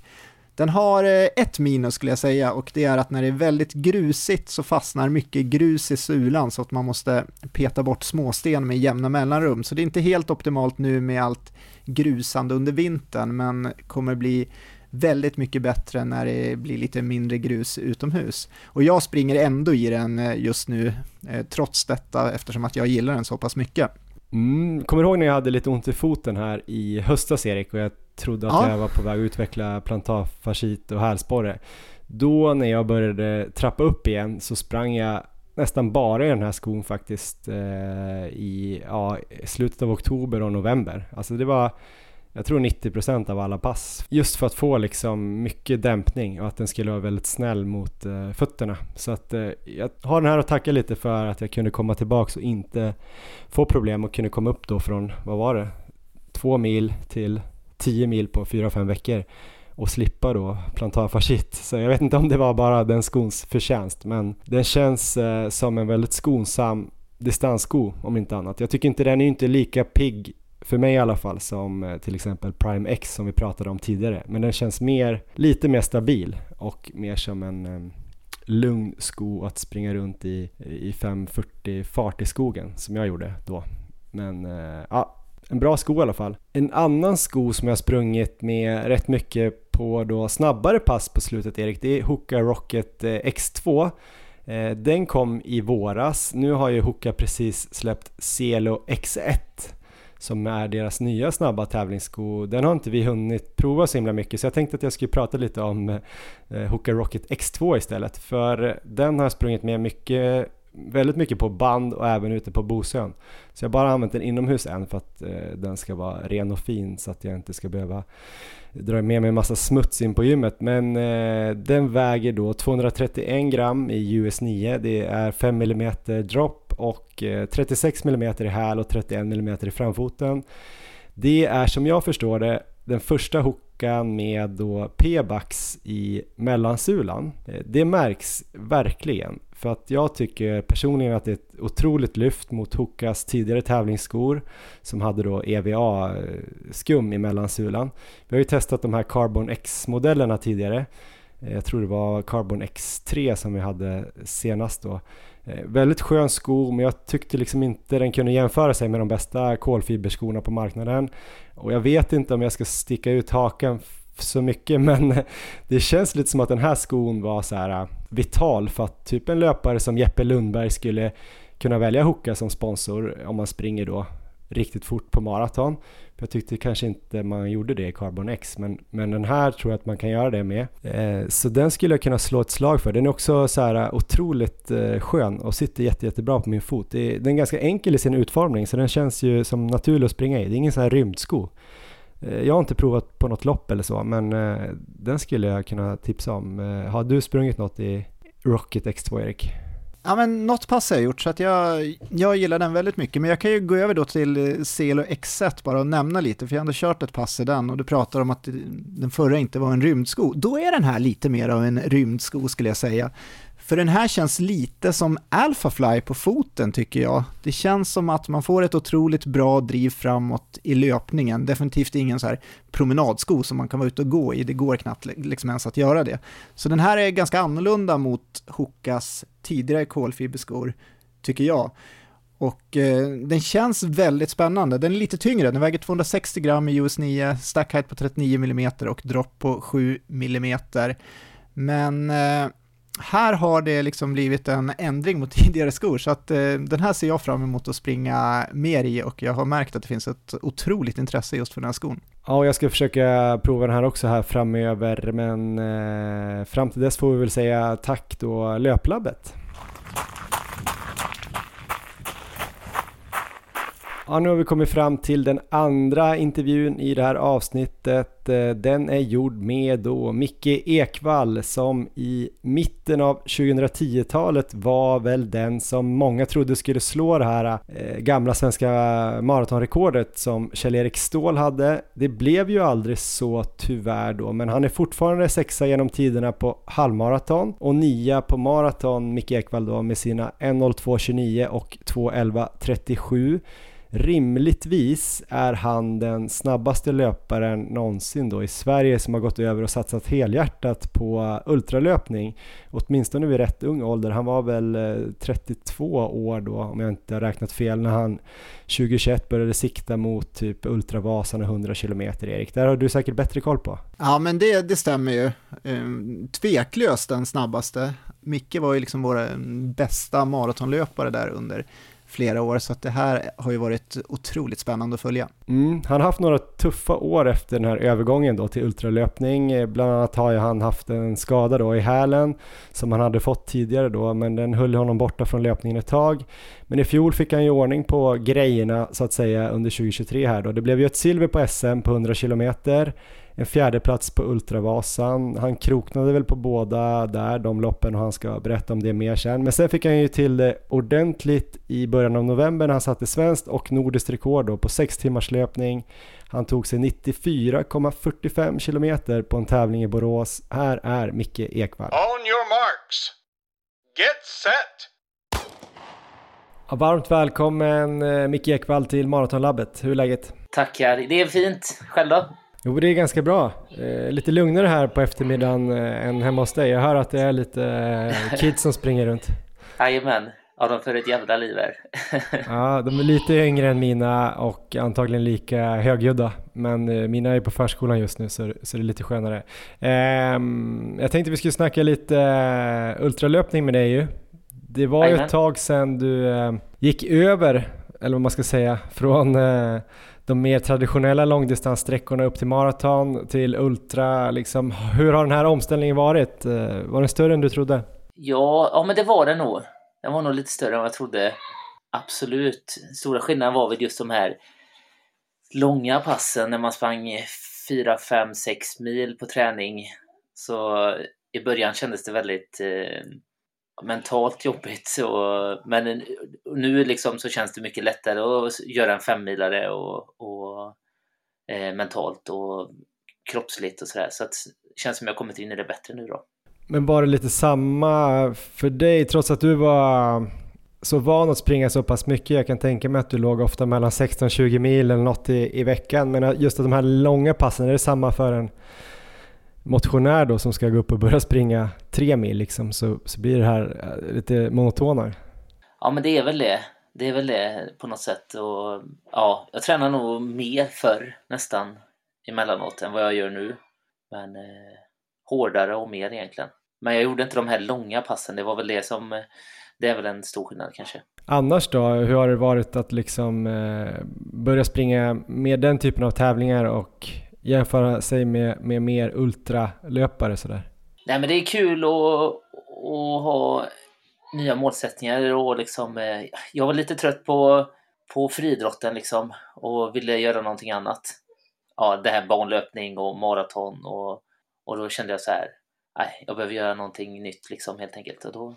C: Den har eh, ett minus skulle jag säga och det är att när det är väldigt grusigt så fastnar mycket grus i sulan så att man måste peta bort småsten med jämna mellanrum. Så det är inte helt optimalt nu med allt grusande under vintern men kommer bli väldigt mycket bättre när det blir lite mindre grus utomhus. Och jag springer ändå i den eh, just nu eh, trots detta eftersom att jag gillar den så pass mycket.
B: Mm, kommer du ihåg när jag hade lite ont i foten här i höstas Erik och jag trodde att ja. jag var på väg att utveckla plantarfascit och hälsporre. Då när jag började trappa upp igen så sprang jag nästan bara i den här skon faktiskt eh, i ja, slutet av oktober och november. Alltså det var jag tror 90% av alla pass. Just för att få liksom mycket dämpning och att den skulle vara väldigt snäll mot uh, fötterna. Så att uh, jag har den här att tacka lite för att jag kunde komma tillbaks och inte få problem och kunde komma upp då från, vad var det, två mil till 10 mil på 4-5 veckor och slippa då plantarfascit. Så jag vet inte om det var bara den skons förtjänst men den känns eh, som en väldigt skonsam distanssko om inte annat. Jag tycker inte den är inte lika pigg för mig i alla fall som eh, till exempel Prime X som vi pratade om tidigare. Men den känns mer, lite mer stabil och mer som en eh, lugn sko att springa runt i, i 540 fart i skogen som jag gjorde då. Men eh, ja, en bra sko i alla fall. En annan sko som jag sprungit med rätt mycket på då snabbare pass på slutet Erik, det är Hoka Rocket eh, X2 eh, den kom i våras. Nu har ju Hoka precis släppt Celo X1 som är deras nya snabba tävlingssko. Den har inte vi hunnit prova så himla mycket så jag tänkte att jag skulle prata lite om eh, Hoka Rocket X2 istället för den har jag sprungit med mycket väldigt mycket på band och även ute på Bosön. Så jag har bara använt den inomhus än för att eh, den ska vara ren och fin så att jag inte ska behöva dra med mig en massa smuts in på gymmet. Men eh, den väger då 231 gram i US 9. Det är 5 mm drop och eh, 36 mm i häl och 31 mm i framfoten. Det är som jag förstår det den första hookan med då p-bax i mellansulan. Eh, det märks verkligen för att jag tycker personligen att det är ett otroligt lyft mot Hokas tidigare tävlingsskor som hade då EVA-skum i mellansulan. Vi har ju testat de här Carbon X-modellerna tidigare. Eh, jag tror det var Carbon X3 som vi hade senast då. Eh, väldigt skön sko men jag tyckte liksom inte den kunde jämföra sig med de bästa kolfiberskorna på marknaden. Och jag vet inte om jag ska sticka ut hakan så mycket men det känns lite som att den här skon var så här vital för att typ en löpare som Jeppe Lundberg skulle kunna välja Hoka som sponsor om man springer då riktigt fort på maraton. Jag tyckte kanske inte man gjorde det i Carbon X men, men den här tror jag att man kan göra det med. Eh, så den skulle jag kunna slå ett slag för. Den är också så här eh, otroligt eh, skön och sitter jätte, jättebra på min fot. Det är, den är ganska enkel i sin utformning så den känns ju som naturlig att springa i. Det är ingen sån här rymdsko. Eh, jag har inte provat på något lopp eller så, men eh, den skulle jag kunna tipsa om. Eh, har du sprungit något i Rocket X2, Erik?
C: Ja men något pass har jag gjort så att jag, jag gillar den väldigt mycket. Men jag kan ju gå över då till Celo X1 bara och nämna lite, för jag har ändå kört ett pass i den och du pratar om att den förra inte var en rymdsko. Då är den här lite mer av en rymdsko skulle jag säga. För den här känns lite som Alphafly på foten tycker jag. Det känns som att man får ett otroligt bra driv framåt i löpningen. Definitivt ingen så här promenadsko som man kan vara ute och gå i. Det går knappt liksom ens att göra det. Så den här är ganska annorlunda mot Hokas tidigare kolfiberskor, tycker jag. Och eh, den känns väldigt spännande. Den är lite tyngre, den väger 260 gram i US 9, stack height på 39 mm och dropp på 7 mm. Men eh, här har det liksom blivit en ändring mot tidigare skor, så att eh, den här ser jag fram emot att springa mer i och jag har märkt att det finns ett otroligt intresse just för den här skon.
B: Ja, och jag ska försöka prova den här också här framöver, men eh, fram till dess får vi väl säga tack då Löplabbet. Ja, nu har vi kommit fram till den andra intervjun i det här avsnittet. Eh, den är gjord med då Micke Ekvall som i mitten av 2010-talet var väl den som många trodde skulle slå det här eh, gamla svenska maratonrekordet som Kjell-Erik Ståhl hade. Det blev ju aldrig så tyvärr då, men han är fortfarande sexa genom tiderna på halvmaraton och nia på maraton, Micke Ekvall då med sina 1.02.29 och 2.11.37. Rimligtvis är han den snabbaste löparen någonsin då i Sverige som har gått över och satsat helhjärtat på ultralöpning. Åtminstone vid rätt ung ålder. Han var väl eh, 32 år då om jag inte har räknat fel när han 2021 började sikta mot typ Ultravasan och 100 km Erik. Där har du säkert bättre koll på.
C: Ja men det, det stämmer ju. Ehm, tveklöst den snabbaste. Micke var ju liksom vår bästa maratonlöpare där under flera år, så att det här har ju varit otroligt spännande att följa.
B: Mm, han har haft några tuffa år efter den här övergången då till ultralöpning. Eh, bland annat har ju han haft en skada då i hälen som han hade fått tidigare då, men den höll honom borta från löpningen ett tag. Men i fjol fick han ju ordning på grejerna så att säga under 2023 här då. Det blev ju ett silver på SM på 100 kilometer en fjärde plats på Ultravasan. Han kroknade väl på båda där, de loppen och han ska berätta om det mer sen. Men sen fick han ju till det ordentligt i början av november när han satte svenskt och nordiskt rekord då på 6 timmars löpning. Han tog sig 94,45 kilometer på en tävling i Borås. Här är Micke Ekvall.
A: On your marks. Get set.
B: Ja, varmt välkommen eh, Micke Ekvall till Maratonlabbet. Hur är läget?
E: Tackar. Det är fint. Själv då?
B: Jo, det är ganska bra. Eh, lite lugnare här på eftermiddagen eh, än hemma hos dig. Jag hör att det är lite eh, kids som springer runt.
E: Jajamän. Ja, de för ett jävla liv här.
B: ja, de är lite yngre än mina och antagligen lika högljudda. Men eh, mina är på förskolan just nu så, så det är lite skönare. Ehm, jag tänkte vi skulle snacka lite eh, ultralöpning med dig ju. Det var ju ett tag sedan du eh, gick över, eller vad man ska säga, från de mer traditionella långdistanssträckorna upp till maraton, till ultra. Liksom, hur har den här omställningen varit? Eh, var den större än du trodde?
E: Ja, ja men det var den nog. Den var nog lite större än vad jag trodde. Absolut. Stora skillnaden var väl just de här långa passen när man sprang 4, 5, 6 mil på träning. Så i början kändes det väldigt eh, mentalt jobbigt. Och, men nu liksom så känns det mycket lättare att göra en femmilare och, och eh, mentalt och kroppsligt och sådär. Så det känns som jag kommit in i det bättre nu då.
B: Men var det lite samma för dig trots att du var så van att springa så pass mycket. Jag kan tänka mig att du låg ofta mellan 16-20 mil eller något i, i veckan. Men just att de här långa passen, är det samma för en motionär då som ska gå upp och börja springa tre mil liksom, så, så blir det här eh, lite monotonare.
E: Ja men det är väl det. Det är väl det på något sätt. Och, ja, jag tränar nog mer förr nästan emellanåt än vad jag gör nu. Men eh, hårdare och mer egentligen. Men jag gjorde inte de här långa passen. Det var väl det som... Eh, det är väl en stor skillnad kanske.
B: Annars då, hur har det varit att liksom eh, börja springa med den typen av tävlingar och jämföra sig med, med mer ultralöpare sådär?
E: Nej men det är kul att, att ha nya målsättningar och liksom eh, jag var lite trött på, på friidrotten liksom och ville göra någonting annat. Ja, det här banlöpning och maraton och, och då kände jag så här, nej, jag behöver göra någonting nytt liksom helt enkelt och då,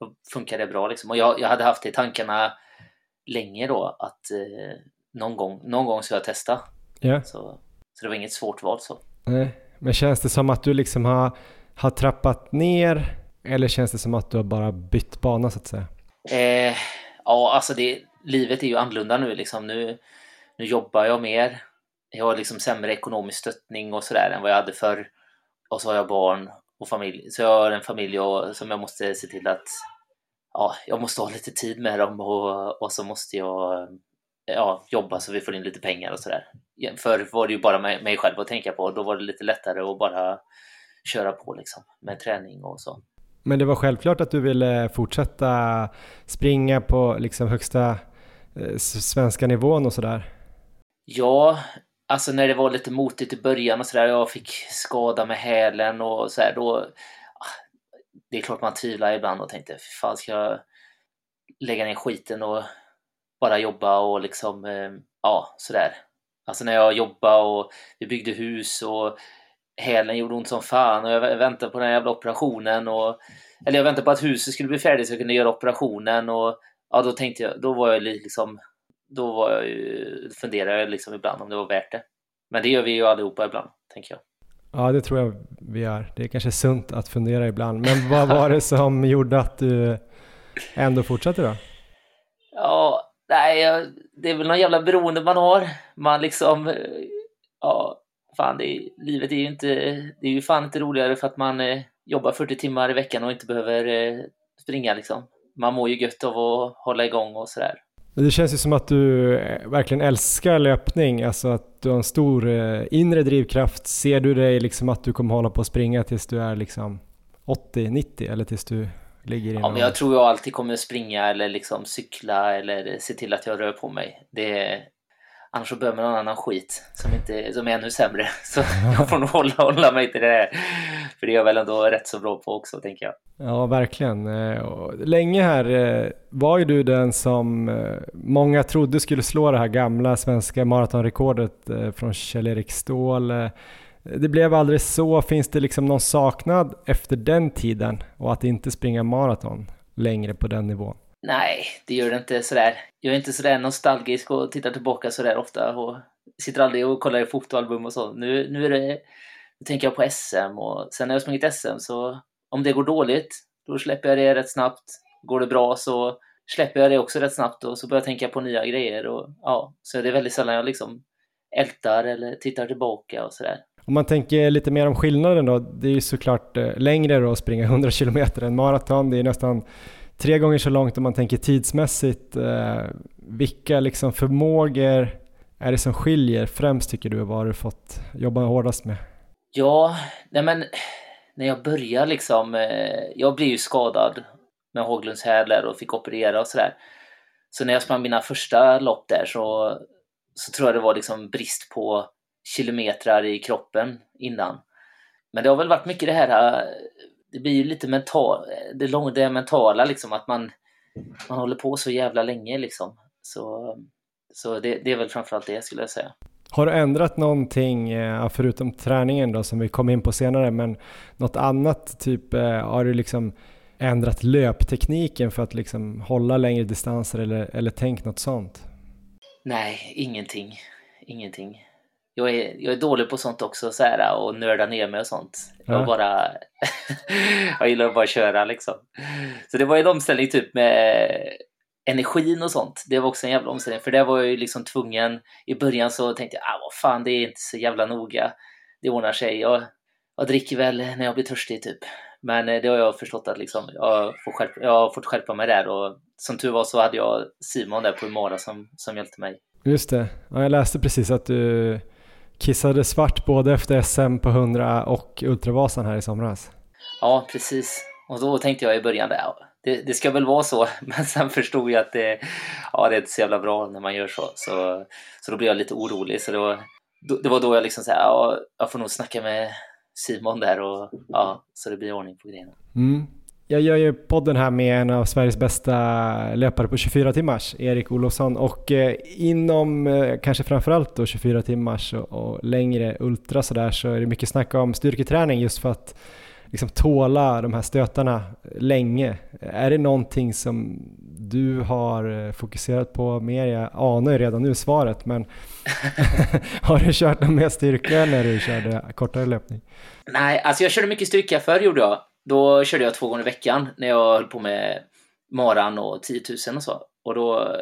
E: då funkar det bra liksom. Och jag, jag hade haft det i tankarna länge då att eh, någon gång, någon gång ska jag testa.
B: Yeah.
E: Så så det var inget svårt val så.
B: Nej, men känns det som att du liksom har, har trappat ner eller känns det som att du har bara bytt bana så att säga?
E: Eh, ja, alltså det, livet är ju annorlunda nu liksom. Nu, nu jobbar jag mer. Jag har liksom sämre ekonomisk stöttning och sådär än vad jag hade förr. Och så har jag barn och familj. Så jag har en familj och, som jag måste se till att ja, jag måste ha lite tid med dem och, och så måste jag ja, jobba så vi får in lite pengar och sådär. Förr var det ju bara mig själv att tänka på. Då var det lite lättare att bara köra på liksom med träning och så.
B: Men det var självklart att du ville fortsätta springa på liksom högsta eh, svenska nivån och sådär?
E: Ja, alltså när det var lite motigt i början och sådär. Jag fick skada med hälen och sådär. Då, ah, det är klart man tvivlar ibland och tänkte, fan ska jag lägga ner skiten och bara jobba och liksom, eh, ja, sådär. Alltså när jag jobbade och vi byggde hus och hälen gjorde ont som fan och jag väntade på den jävla operationen och eller jag väntade på att huset skulle bli färdigt så jag kunde göra operationen och ja, då tänkte jag, då var jag liksom, då var jag ju, funderade jag liksom ibland om det var värt det. Men det gör vi ju allihopa ibland, tänker jag.
B: Ja, det tror jag vi gör. Det är kanske sunt att fundera ibland. Men vad var det som gjorde att du ändå fortsatte då?
E: Nej, det är väl någon jävla beroende man har. Man liksom, eh, ja, fan, det är, livet är ju inte, det är ju fan inte roligare för att man eh, jobbar 40 timmar i veckan och inte behöver eh, springa liksom. Man mår ju gött av att hålla igång och sådär.
B: Det känns ju som att du eh, verkligen älskar löpning, alltså att du har en stor eh, inre drivkraft. Ser du dig liksom att du kommer hålla på att springa tills du är liksom 80-90 eller tills du ligger
E: Ja, men jag tror jag alltid kommer springa eller liksom cykla eller se till att jag rör på mig. Det, annars så behöver man någon annan skit som, inte, som är ännu sämre. Så jag får nog hålla, hålla mig till det. För det är jag väl ändå rätt så bra på också, tänker jag.
B: Ja, verkligen. Eh, länge här eh, var ju du den som eh, många trodde skulle slå det här gamla svenska maratonrekordet från Kjell-Erik Ståhl. Det blev aldrig så. Finns det liksom någon saknad efter den tiden och att inte springa maraton längre på den nivån?
E: Nej, det gör det inte sådär. Jag är inte sådär nostalgisk och tittar tillbaka sådär ofta och sitter aldrig och kollar i fotoalbum och så. Nu, nu är det, nu tänker jag på SM och sen när jag sprungit SM så om det går dåligt, då släpper jag det rätt snabbt. Går det bra så släpper jag det också rätt snabbt och så börjar jag tänka på nya grejer och ja, så det är väldigt sällan jag liksom ältar eller tittar tillbaka och sådär.
B: Om man tänker lite mer om skillnaden då, det är ju såklart eh, längre då att springa 100 km än maraton, det är nästan tre gånger så långt om man tänker tidsmässigt. Eh, vilka liksom förmågor är det som skiljer främst tycker du? Vad har du fått jobba hårdast med?
E: Ja, nej men när jag började liksom, eh, jag blev ju skadad med Håglunds hälar och fick operera och sådär. Så när jag sprang mina första lopp där så, så tror jag det var liksom brist på kilometrar i kroppen innan. Men det har väl varit mycket det här, det blir ju lite mental, det, lång, det mentala liksom att man, man håller på så jävla länge liksom. Så, så det, det är väl framförallt det skulle jag säga.
B: Har du ändrat någonting, eh, förutom träningen då som vi kom in på senare, men något annat? Typ, eh, har du liksom ändrat löptekniken för att liksom hålla längre distanser eller, eller tänkt något sånt?
E: Nej, ingenting. Ingenting jag är, jag är dålig på sånt också, så här, och nörda ner mig och sånt. Jag bara... jag gillar bara att köra liksom. Så det var en omställning typ med energin och sånt. Det var också en jävla omställning, för det var jag ju liksom tvungen. I början så tänkte jag, ah, vad fan, det är inte så jävla noga. Det ordnar sig. Jag, jag dricker väl när jag blir törstig typ. Men eh, det har jag förstått att liksom, jag, får skärpa, jag har fått skärpa mig där och som tur var så hade jag Simon där på Umara som, som hjälpte mig.
B: Just det. Ja, jag läste precis att du kissade svart både efter SM på 100 och Ultravasan här i somras.
E: Ja, precis. Och då tänkte jag i början, ja, det, det ska väl vara så, men sen förstod jag att det, ja, det är inte så jävla bra när man gör så. Så, så då blev jag lite orolig. Så det var då, det var då jag liksom sa, ja, jag får nog snacka med Simon där och ja, så det blir ordning på grejerna.
B: Mm. Jag gör ju podden här med en av Sveriges bästa löpare på 24 timmars, Erik Olofsson. Och eh, inom eh, kanske framförallt då 24 timmars och, och längre ultra sådär så är det mycket snack om styrketräning just för att liksom tåla de här stötarna länge. Är det någonting som du har eh, fokuserat på mer? Jag anar ju redan nu svaret, men har du kört någon mer styrka när du körde kortare löpning?
E: Nej, alltså jag körde mycket styrka förr gjorde jag. Då körde jag två gånger i veckan när jag höll på med maran och 10 000 och så. Och då,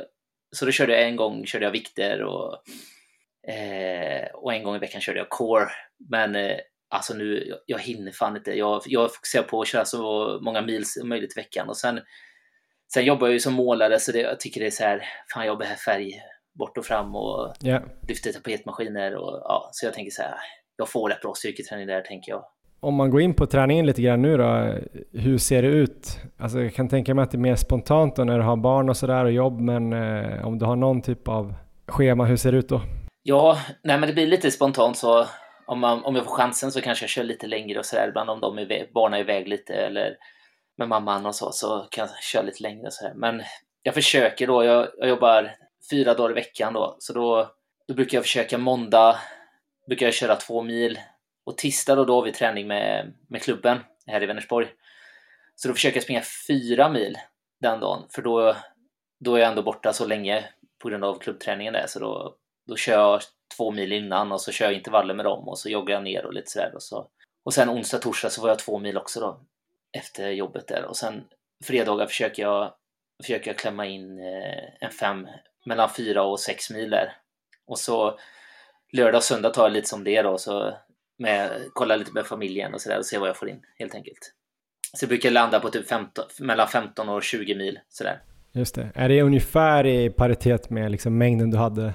E: så då körde jag en gång körde jag vikter och, eh, och en gång i veckan körde jag core. Men eh, alltså nu, jag, jag hinner fan inte. Jag, jag fokuserar på att köra så många mil som möjligt i veckan. Och sen, sen jobbar jag ju som målare så det, jag tycker det är så här, fan jag behöver färg bort och fram och yeah. lyfter tapetmaskiner och ja, så jag tänker så här, jag får rätt bra styrketräning där tänker jag.
B: Om man går in på träningen lite grann nu då, hur ser det ut? Alltså jag kan tänka mig att det är mer spontant då när du har barn och sådär och jobb, men eh, om du har någon typ av schema, hur ser det ut då?
E: Ja, nej men det blir lite spontant så. Om, man, om jag får chansen så kanske jag kör lite längre och sådär, ibland om de är, barnen är iväg lite eller med mamman och så, så kan jag köra lite längre och sådär. Men jag försöker då, jag, jag jobbar fyra dagar i veckan då, så då, då brukar jag försöka måndag, brukar jag köra två mil, och tisdag då, då har vi träning med, med klubben här i Vänersborg. Så då försöker jag springa fyra mil den dagen, för då, då är jag ändå borta så länge på grund av klubbträningen där. Så då, då kör jag två mil innan och så kör jag intervaller med dem och så joggar jag ner och lite sådär. Och, så. och sen onsdag, torsdag så var jag två mil också då efter jobbet där. Och sen fredagar försöker jag, försöker jag klämma in eh, en fem, mellan fyra och sex mil där. Och så lördag och söndag tar jag lite som det då, så med, kolla lite med familjen och sådär och se vad jag får in helt enkelt. Så jag brukar landa på typ 15, mellan 15 och 20 mil sådär.
B: Just det. Är det ungefär i paritet med liksom mängden du hade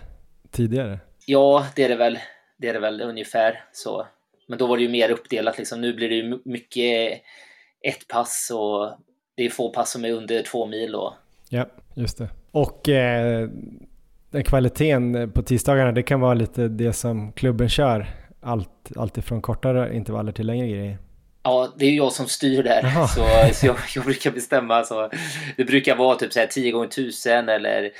B: tidigare?
E: Ja, det är det väl. Det är det väl ungefär så. Men då var det ju mer uppdelat liksom. Nu blir det ju mycket ett pass och det är få pass som är under två mil då.
B: Ja, just det. Och eh, den kvaliteten på tisdagarna, det kan vara lite det som klubben kör. Allt, allt ifrån kortare intervaller till längre grejer.
E: Ja, det är ju jag som styr där. Så, så jag, jag, brukar bestämma. Så det brukar vara typ så här 10 gånger 1000 eller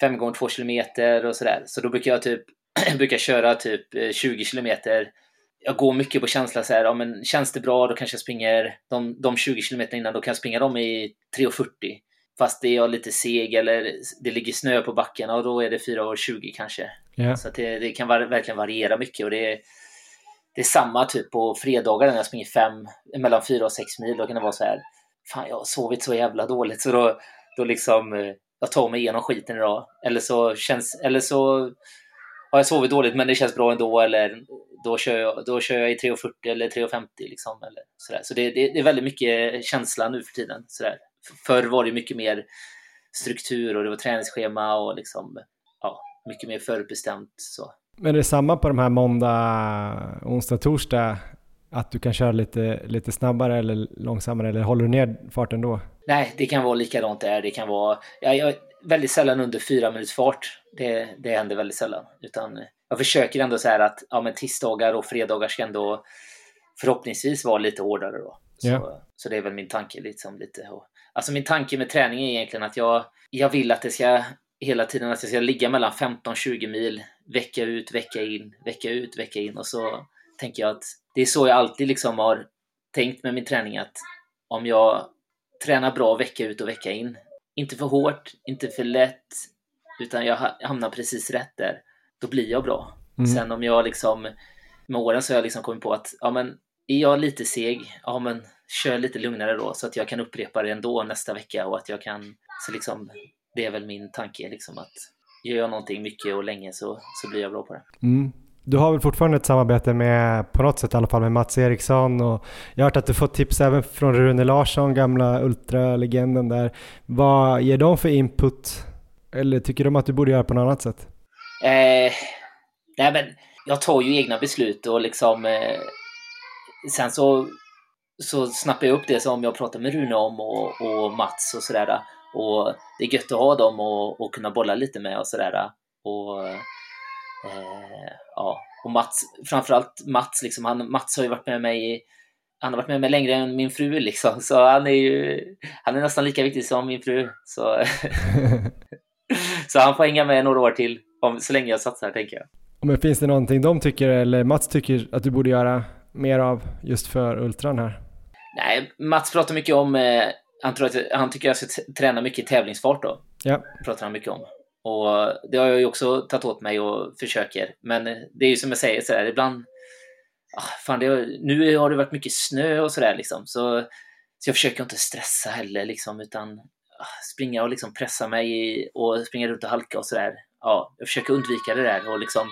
E: 5 gånger 2 kilometer och sådär. Så då brukar jag typ brukar köra typ 20 eh, kilometer. Jag går mycket på känsla så här, ja, men känns det bra då kanske jag springer de, de 20 kilometer innan, då kan jag springa dem i 3.40. Fast det är jag lite seg eller det ligger snö på backen och då är det 4.20 kanske. Yeah. Så det, det, kan var, verkligen variera mycket och det det är samma typ på fredagar när jag springer fem, mellan 4 och 6 mil. Då kan det vara så här, fan jag har sovit så jävla dåligt så då, då liksom eh, jag tar mig igenom skiten idag. Eller så känns, eller så har jag sovit dåligt men det känns bra ändå eller då kör jag, då kör jag i 3.40 eller 3.50 liksom. Eller sådär. Så det, det, det, är väldigt mycket känsla nu för tiden. Sådär. Förr var det mycket mer struktur och det var träningsschema och liksom, ja, mycket mer förutbestämt. Så.
B: Men är det samma på de här måndag, onsdag, torsdag? Att du kan köra lite, lite snabbare eller långsammare eller håller du ner farten då?
E: Nej, det kan vara likadant där. Det kan vara jag, jag, väldigt sällan under fyra minuters fart. Det, det händer väldigt sällan. Utan jag försöker ändå så här att ja, men tisdagar och fredagar ska ändå förhoppningsvis vara lite hårdare då. Så, yeah. så det är väl min tanke. Liksom, lite. Alltså min tanke med träning är egentligen att jag, jag vill att det ska hela tiden att jag ska ligga mellan 15-20 mil vecka ut, vecka in, vecka ut, vecka in och så tänker jag att det är så jag alltid liksom har tänkt med min träning att om jag tränar bra vecka ut och vecka in, inte för hårt, inte för lätt, utan jag hamnar precis rätt där, då blir jag bra. Mm. Sen om jag liksom med åren så har jag liksom kommit på att ja, men är jag lite seg, ja men kör lite lugnare då så att jag kan upprepa det ändå nästa vecka och att jag kan, så liksom det är väl min tanke liksom att gör jag någonting mycket och länge så, så blir jag bra på det.
B: Mm. Du har väl fortfarande ett samarbete med, på något sätt i alla fall, med Mats Eriksson och jag har hört att du fått tips även från Rune Larsson, gamla ultralegenden där. Vad ger de för input? Eller tycker de att du borde göra på något annat sätt?
E: Eh, nej men jag tar ju egna beslut och liksom eh, sen så, så snappar jag upp det som jag pratar med Rune om och, och Mats och sådär. Och det är gött att ha dem och, och kunna bolla lite med och sådär. Och, eh, ja. och Mats, framförallt Mats, liksom, han, Mats har ju varit med mig han har varit med mig längre än min fru liksom, så han är ju han är nästan lika viktig som min fru. Så, så han får hänga med några år till, om, så länge jag satsar tänker jag.
B: Men finns det någonting de tycker, eller Mats tycker att du borde göra mer av just för Ultran här?
E: Nej, Mats pratar mycket om eh, han, tror att, han tycker jag ska träna mycket tävlingsfart då.
B: Ja.
E: Pratar han mycket om. Och det har jag ju också tagit åt mig och försöker. Men det är ju som jag säger, så där, ibland... Ah, fan, det, nu har det varit mycket snö och sådär liksom. Så, så jag försöker inte stressa heller liksom, utan ah, springa och liksom pressa mig och springa runt och halka och sådär. Ja, jag försöker undvika det där och liksom...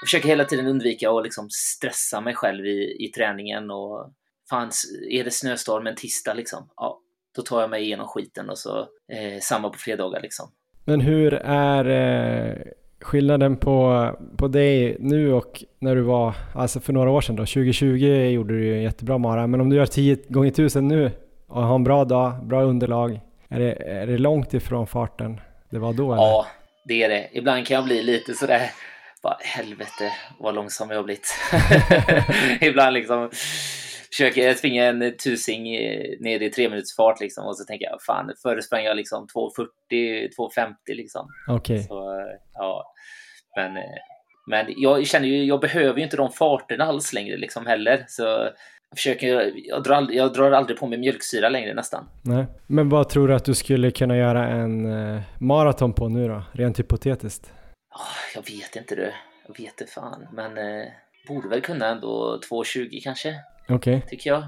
E: Jag försöker hela tiden undvika att liksom stressa mig själv i, i träningen och fan, är det snöstorm en tisdag liksom? Ja, då tar jag mig igenom skiten och så eh, samma på fredagar liksom.
B: Men hur är eh, skillnaden på, på dig nu och när du var, alltså för några år sedan då, 2020 gjorde du ju en jättebra mara, men om du gör 10 gånger 1000 nu och har en bra dag, bra underlag, är det, är det långt ifrån farten det var då? Eller?
E: Ja, det är det. Ibland kan jag bli lite sådär, bara helvete vad långsam jag har blivit. Ibland liksom försöker springa en tusing ner i tre minuters fart liksom och så tänker jag fan förr sprang jag liksom 2.40, 2.50 liksom.
B: Okej.
E: Okay. ja, men, men jag känner ju, jag behöver ju inte de farterna alls längre liksom heller så jag försöker, jag drar, aldrig, jag drar aldrig på mig mjölksyra längre nästan.
B: Nej, men vad tror du att du skulle kunna göra en eh, maraton på nu då, rent hypotetiskt?
E: Oh, jag vet inte du, jag vet inte fan, men eh, borde väl kunna ändå 2.20 kanske.
B: Okej. Okay.
E: Tycker jag.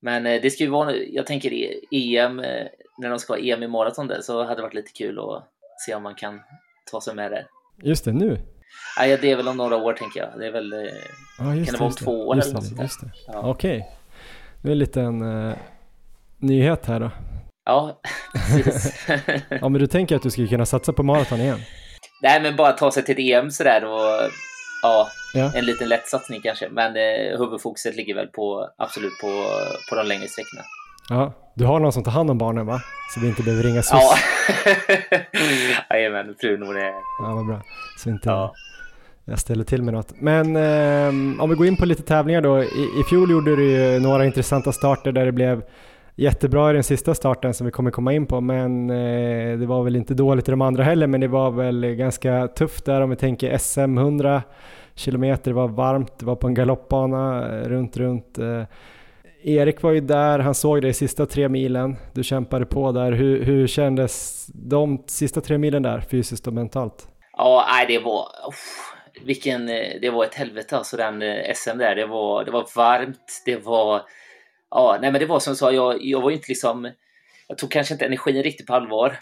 E: Men eh, det ska ju vara, jag tänker EM, eh, när de ska ha EM i maraton där, så hade det varit lite kul att se om man kan ta sig med där.
B: Just det, nu?
E: Nej, det är väl om några år tänker jag. Det är väl,
B: ja,
E: kan det, det vara om två år eller något sånt
B: just det. Ja. Okej. Okay. Det är en liten uh, nyhet här då.
E: Ja, precis.
B: ja, men du tänker att du skulle kunna satsa på maraton igen?
E: Nej, men bara ta sig till EM sådär och ja, ja. en liten lätt satsning kanske. Men eh, huvudfokuset ligger väl på absolut på, på de längre sträckorna.
B: Ja, Du har någon som tar hand om barnen va? Så vi inte behöver ringa SOS?
E: Ja. Jajamän, frun hon är...
B: Ja, vad bra. Så inte
E: Ja.
B: jag ställer till med något. Men ehm, om vi går in på lite tävlingar då. I, I fjol gjorde du ju några intressanta starter där det blev jättebra i den sista starten som vi kommer komma in på. Men eh, det var väl inte dåligt i de andra heller. Men det var väl ganska tufft där om vi tänker SM 100 kilometer. Det var varmt, det var på en galoppbana eh, runt, runt. Eh, Erik var ju där, han såg dig i sista tre milen. Du kämpade på där. Hur, hur kändes de sista tre milen där, fysiskt och mentalt?
E: Ja, nej, det var... uff, vilken... Eh, det var ett helvete alltså den eh, SM där. Det var, det var varmt, det var... Ja, nej men det var som jag sa, jag, jag var inte liksom... Jag tog kanske inte energin riktigt på allvar.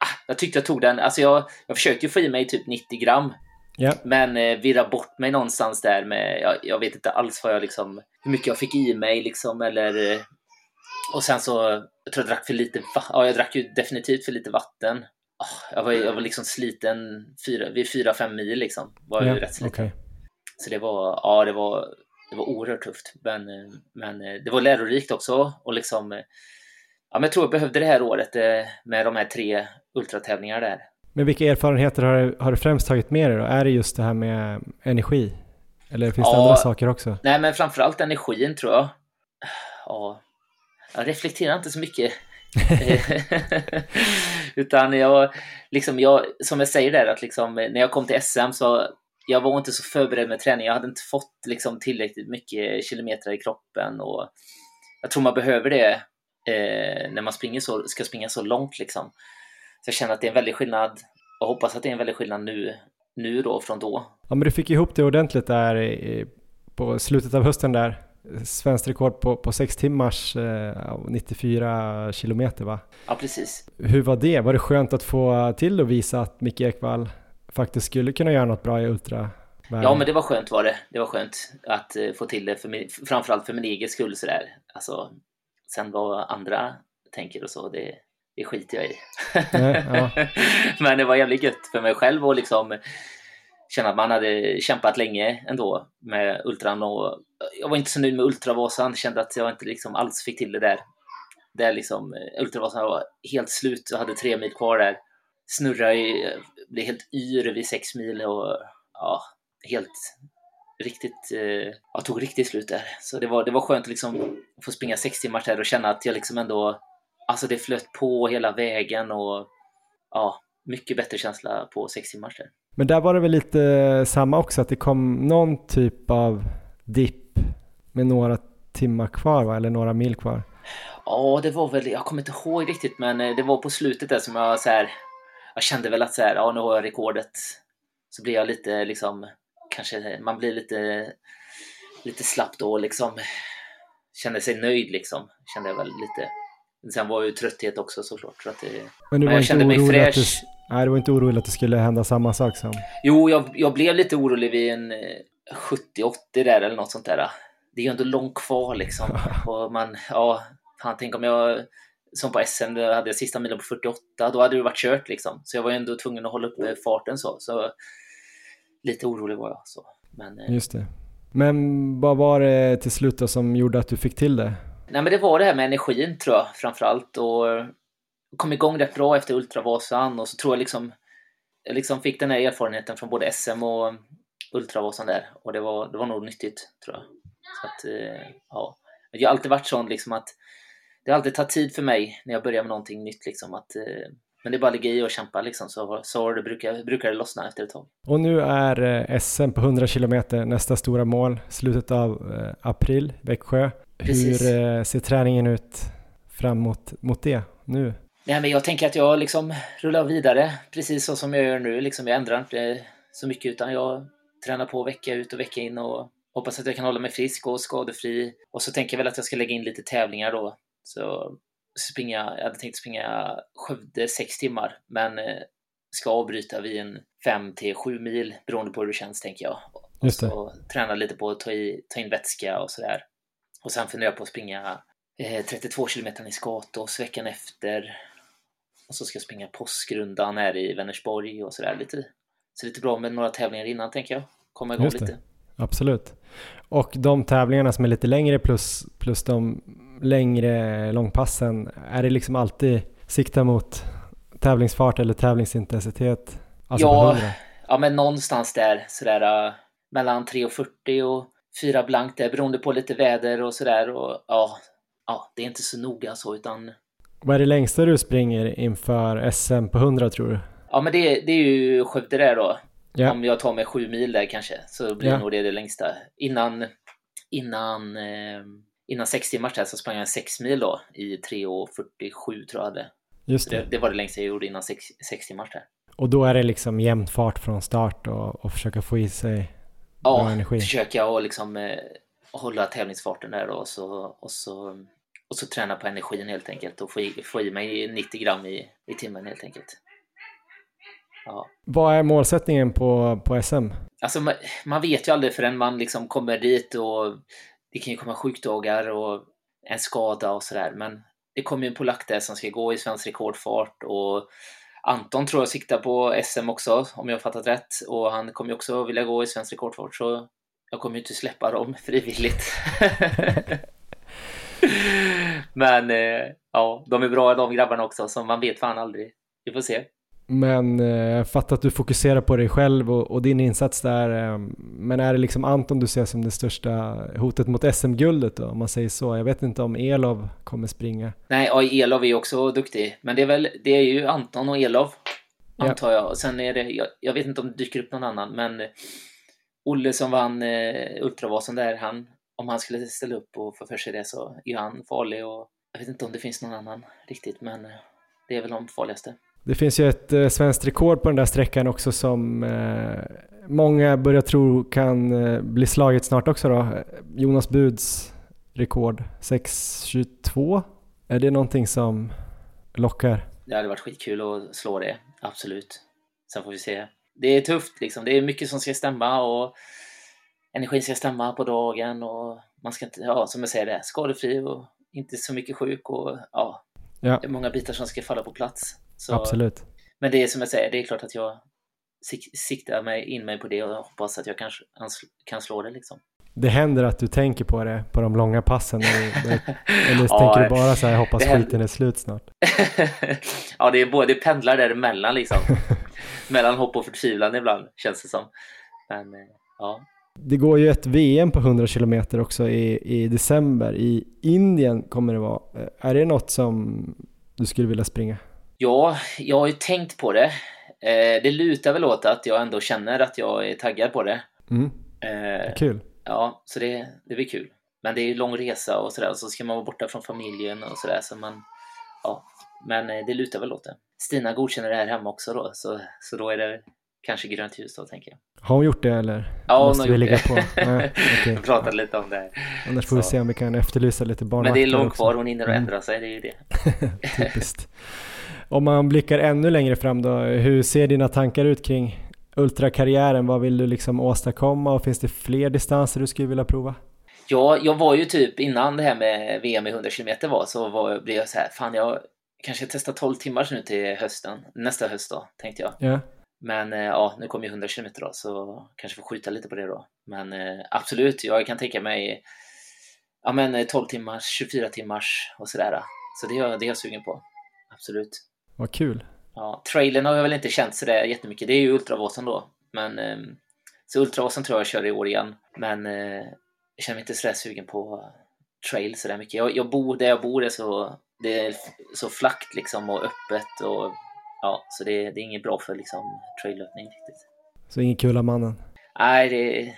E: Ah, Jag tyckte jag tog den, alltså jag, jag försökte ju få i mig typ 90 gram.
B: Ja,
E: Men eh, virra bort mig någonstans där med, jag, jag vet inte alls vad jag liksom, hur mycket jag fick i mig liksom eller... eh, Och sen så, jag tror jag drack för lite, ja jag drack ju definitivt för lite vatten. Ah, Jag var, jag var liksom sliten fyra, vid fyra, fem mil liksom. Var jag
B: ja
E: ju rätt sliten.
B: okej.
E: Så det var, ja det var, det var oerhört tufft. Men, eh, men eh, det var lärorikt också och liksom, eh, ja men jag tror jag behövde det här året med de här tre ultratävlingarna där.
B: Men vilka erfarenheter har du, har du främst tagit med dig då? Är det just det här med energi? Eller finns det
E: Ja.
B: andra saker också?
E: Nej, men framförallt energin tror jag. Ja, jag reflekterar inte så mycket. Utan jag, liksom jag, som jag säger där, att liksom, när jag kom till SM så jag var inte så förberedd med träning. Jag hade inte fått liksom, tillräckligt mycket kilometer i kroppen och jag tror man behöver det eh, när man springer så, ska springa så långt. Liksom. Så jag känner att det är en väldig skillnad och hoppas att det är en väldig skillnad nu, nu då från då.
B: Ja, men du fick ihop det ordentligt där i, på slutet av hösten där. Svenskt rekord på, på sex timmars eh, 94 kilometer va?
E: Ja, precis.
B: Hur var det? Var det skönt att få till och visa att Micke Ekvall faktiskt skulle kunna göra något bra i ultra?
E: Ja, men det var skönt var det. Det var skönt att eh, få till det, för min, framförallt för min egen skull sådär. Alltså, sen vad andra tänker och så, det, det skiter jag i.
B: Nej, ja.
E: men det var jävligt gött för mig själv och liksom känna att man hade kämpat länge ändå med ultran och jag var inte så nöjd med ultravasan, kände att jag inte liksom alls fick till det där. Där liksom eh, ultravasan var helt slut, jag hade tre mil kvar där. Snurrade, i- blev helt yr vid sex mil och ja, helt riktigt, eh, jag tog riktigt slut där. Så det var, det var skönt att liksom få springa sex timmar där och känna att jag liksom ändå, alltså det flöt på hela vägen och ja, mycket bättre känsla på sex timmar där.
B: Men där var det väl lite samma också, att det kom någon typ av dipp med några timmar kvar va? Eller några mil kvar?
E: Ja, det var väl, jag kommer inte ihåg riktigt, men eh, det var på slutet där som jag så här, jag kände väl att så här, ja nu har jag rekordet. Så blir jag lite liksom, kanske man blir lite, lite slapp då liksom. Kände sig nöjd liksom, kände jag väl lite. Sen var ju trötthet också såklart. Så att det,
B: Men du
E: Men
B: var
E: jag kände mig fräsch.
B: det, nej, du var inte orolig att det skulle hända samma sak som...
E: Jo, jag, jag blev lite orolig vid en eh, 70-80 där eller något sånt där. Det är ju ändå långt kvar liksom. Och man, ja, fan tänk om jag som på SM, då hade jag sista milen på 48, då hade det varit kört liksom. Så jag var ju ändå tvungen att hålla uppe farten så. Så lite orolig var jag. Så. Men, eh,
B: Just det. Men vad var det till slut då som gjorde att du fick till det?
E: nej, men det var det här med energin tror jag framförallt. Och kom igång rätt bra efter Ultravasan och så tror jag liksom jag liksom fick den här erfarenheten från både SM och Ultravasan där och det var, det var nog nyttigt tror jag. Så att, eh, ja. Jag har alltid varit sån liksom att det har alltid tagit tid för mig när jag börjar med någonting nytt liksom att eh, men det är bara att ligga i och kämpa liksom så, så det brukar, brukar det lossna efter ett tag.
B: Och nu är eh, SM på 100 kilometer nästa stora mål, slutet av eh, april, Växjö.
E: Precis.
B: Hur ser träningen ut fram mot, mot det nu?
E: Nej, men jag tänker att jag liksom rullar vidare precis så som jag gör nu. Liksom, jag ändrar inte så mycket utan jag tränar på vecka ut och vecka in och hoppas att jag kan hålla mig frisk och skadefri. Och så tänker jag väl att jag ska lägga in lite tävlingar då. Så springa, jag hade tänkt springa Skövde sex timmar, men eh, ska avbryta vid en fem till sju mil beroende på hur det känns tänker jag. Och
B: Just det.
E: så träna lite på att ta, i, ta in vätska och sådär. Och sen funderar jag på att springa eh, 32 kilometer i Skatås veckan efter. Och så ska jag springa påskrundan här i Vänersborg och sådär lite. Så lite bra med några tävlingar innan tänker jag. Komma igång lite.
B: Absolut. Och de tävlingarna som är lite längre plus, plus de längre långpassen, är det liksom alltid sikta mot tävlingsfart eller tävlingsintensitet? Alltså
E: ja, ja, men någonstans där sådär uh, mellan 3.40 och 4 blankt där beroende på lite väder och sådär och ja, ja, det är inte så noga så utan
B: vad är det längsta du springer inför SM på 100 tror du?
E: Ja, men det, det är ju Skövde där då. Ja. Om jag tar mig sju mil där kanske, så blir ja. nog det det längsta. Innan, innan, eh, innan sex timmars där så sprang jag sex mil då i 3.47 tror jag det. Just det. det. det. var det längsta jag gjorde innan sex, sex timmars där.
B: Och då är det liksom jämn fart från start och, och försöka få i sig
E: ja, bra energi? Ja, försöka och liksom eh, hålla tävlingsfarten där då och så, och så och så träna på energin helt enkelt och få i, få i mig 90 gram i, i timmen helt enkelt.
B: Ja. Vad är målsättningen på, på SM?
E: Alltså man, man, vet ju aldrig förrän man liksom kommer dit och det kan ju komma sjukdagar och en skada och sådär. Men det kommer ju en polack där som ska gå i svensk rekordfart och Anton tror jag siktar på SM också om jag har fattat rätt och han kommer ju också vilja gå i svensk rekordfart så jag kommer ju inte släppa dem frivilligt. Men eh, ja, de är bra de grabbarna också, så man vet fan aldrig. Vi får se.
B: Men eh, fatta att du fokuserar på dig själv och, och din insats där. Eh, men är det liksom Anton du ser som det största hotet mot SM-guldet då, om man säger så? Jag vet inte om Elov kommer springa.
E: Nej, ja, Elov är också duktig. Men det är väl, det är ju Anton och Elov, antar jag. Och sen är det, jag, jag, vet inte om det dyker upp någon annan, men Olle som vann eh, Ultravasen där, han, om han skulle ställa upp och få för sig det så är han farlig och jag vet inte om det finns någon annan riktigt, men eh, det är väl de farligaste.
B: Det finns ju ett eh, svenskt rekord på den där sträckan också som eh, många börjar tro kan eh, bli slaget snart också då. Jonas Buds rekord 6.22. Är det någonting som lockar?
E: Det hade varit skitkul att slå det, absolut. Sen får vi se. Det är tufft liksom, det är mycket som ska stämma och energin ska stämma på dagen och man ska inte, ja som jag säger det, skadefri och inte så mycket sjuk och ja, ja. det är många bitar som ska falla på plats. Så,
B: Absolut.
E: Men det är som jag säger, det är klart att jag siktar mig in mig på det och hoppas att jag kanske kan slå det liksom.
B: Det händer att du tänker på det på de långa passen eller, eller ja, tänker du bara så här, hoppas skiten är slut snart?
E: ja, det är både pendlar däremellan liksom. Mellan hopp och förtvivlan ibland känns det som. Men eh, ja,
B: det går ju ett VM på 100 km också i, i december. I Indien kommer det vara. Är det något som du skulle vilja springa?
E: Ja, jag har ju tänkt på det. Eh, det lutar väl åt att jag ändå känner att jag är taggad på det.
B: Mm. Eh, kul.
E: Ja, så det, det blir kul. Men det är ju lång resa och sådär, så ska man vara borta från familjen och sådär. Så man, ja. Men eh, det lutar väl åt det. Stina godkänner det här hemma också då, så, så då är det kanske grönt ljus då, tänker jag.
B: Har hon gjort det eller?
E: Ja, hon har gjort det. På? Nej, okay. pratat lite om det.
B: Annars får vi se om vi kan efterlysa lite barnvakter
E: Men det är långt kvar, hon hinner att ändra sig, det är ju det.
B: Typiskt. Om man blickar ännu längre fram då, hur ser dina tankar ut kring ultrakarriären? Vad vill du liksom åstadkomma och finns det fler distanser du skulle vilja prova?
E: Ja, jag var ju typ innan det här med VM i 100 km var så var, blev jag så här, fan jag kanske testar 12 timmar nu till hösten, nästa höst då, tänkte jag.
B: Ja.
E: Men eh, ja, nu kommer ju 100 km då, så kanske får skjuta lite på det då. Men eh, absolut, jag kan tänka mig ja, men 12 eh, timmars, 24 timmars och sådär. Så det är, jag, det är jag sugen på. Absolut.
B: Vad kul.
E: Ja, trailern har jag väl inte känt sådär jättemycket. Det är ju Ultravasan då. Men, så Ultravasan tror jag jag kör i år igen. Men jag känner mig inte sådär sugen på trail sådär mycket. Jag, jag bor där jag bor, är så, det är så flackt liksom och öppet och ja, så det, det är inget bra för liksom traillöpning riktigt.
B: Så ingen kul av mannen?
E: Nej, det...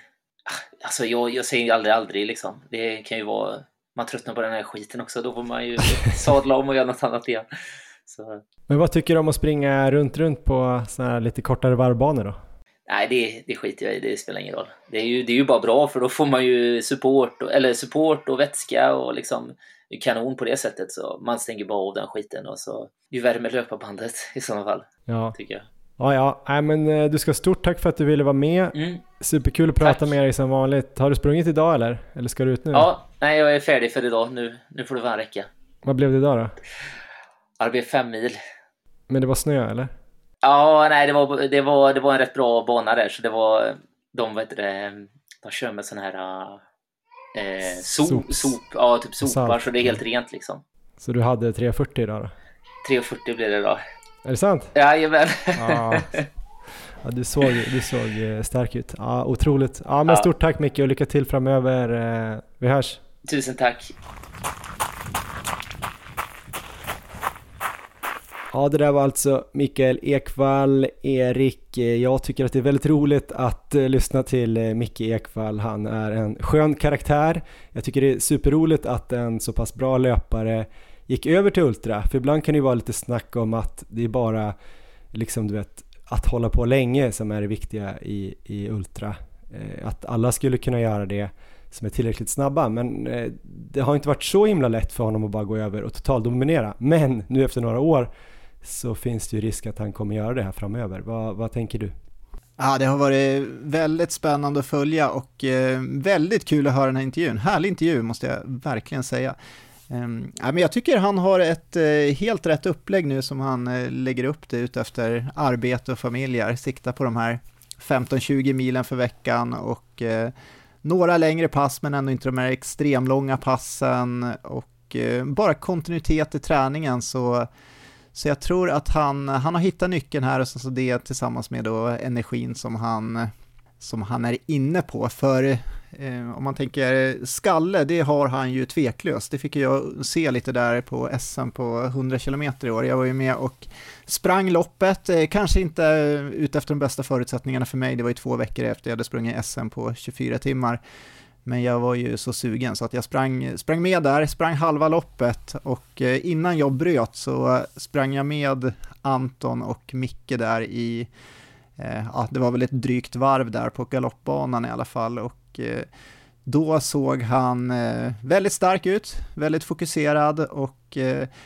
E: Ah, alltså jag, jag säger aldrig aldrig liksom. Det kan ju vara... Man tröttnar på den här skiten också. Då får man ju sadla om och göra något annat igen. Så.
B: Men vad tycker du om att springa runt, runt på sådana här lite kortare varvbanor då?
E: Nej, det, det skiter jag i. Det spelar ingen roll. Det är, ju, det är ju bara bra för då får man ju support, och, eller support och vätska och liksom kanon på det sättet. Så man stänger bara av den skiten och så ju värmer löparbandet i sådana fall.
B: Ja.
E: Tycker jag.
B: Ja, ja. Nej, men eh, du ska ha stort tack för att du ville vara med. Mm. Superkul att prata tack. med dig som vanligt. Har du sprungit idag eller? Eller ska du ut nu?
E: Ja, nej jag är färdig för idag. Nu, nu får det vara räcka.
B: Vad blev det idag då?
E: Ja, det blev fem mil.
B: Men det var snö eller?
E: Ja, nej det var, det var, det var en rätt bra bana där så det var de, heter det, de kör med sån här eh, sop,
B: Sop-
E: sop, ja typ sopar så det är helt rent liksom.
B: Så du hade 340 idag då?
E: 3,40 blir det då.
B: Är det sant?
E: Jajamän.
B: Ja. ja du, såg, du såg eh, stark ut. Ja, otroligt. Ja, men stort tack Micke och lycka till framöver. Eh, Vi hörs.
E: Tusen tack.
B: Ja, det där var alltså Mikael Ekvall, Erik. Eh, jag tycker att det är väldigt roligt att eh, lyssna till eh, Micke Ekvall. Han är en skön karaktär. Jag tycker det är superroligt att en så pass bra löpare gick över till Ultra. För ibland kan det ju vara lite snack om att det är bara liksom du vet att hålla på länge som är det viktiga i, i Ultra. Att alla skulle kunna göra det som är tillräckligt snabba men det har inte varit så himla lätt för honom att bara gå över och totaldominera. Men nu efter några år så finns det ju risk att han kommer göra det här framöver. Vad, vad tänker du?
C: Ja, det har varit väldigt spännande att följa och eh, väldigt kul att höra den här intervjun. Härlig intervju måste jag verkligen säga. Ehm, ja, men jag tycker han har ett eh, helt rätt upplägg nu som han eh, lägger upp det ut efter arbete och familjer. Siktar på de här 15-20 milen för veckan och några längre pass men ändå inte de här extremlånga passen och bara kontinuitet i träningen så så jag tror att han, han har hittat nyckeln här och så, så det tillsammans med då energin som han, som han är inne på. För eh, om man tänker skalle, det har han ju tveklöst. Det fick jag se lite där på SM på 100 km i år. Jag var ju med och sprang loppet, eh, kanske inte ute efter de bästa förutsättningarna för mig. Det var ju två veckor efter jag hade sprungit SM på 24 timmar. Men jag var ju så sugen så att jag sprang, sprang med där, sprang halva loppet och eh, innan jag bröt så sprang jag med Anton och Micke där i, eh, ja det var väl ett drygt varv där på galoppbanan i alla fall och eh, då såg han väldigt stark ut, väldigt fokuserad och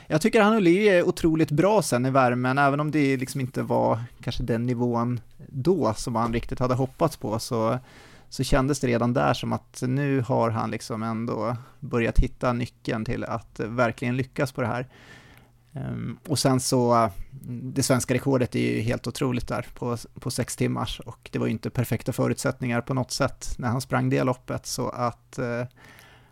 C: jag tycker han höll i otroligt bra sen i värmen, även om det liksom inte var kanske den nivån då som han riktigt hade hoppats på så så kändes det redan där som att nu har han liksom ändå börjat hitta nyckeln till att verkligen lyckas på det här. Ehm, och sen så, det svenska rekordet är ju helt otroligt där på, på sex timmars och det var ju inte perfekta förutsättningar på något sätt när han sprang det loppet så att eh,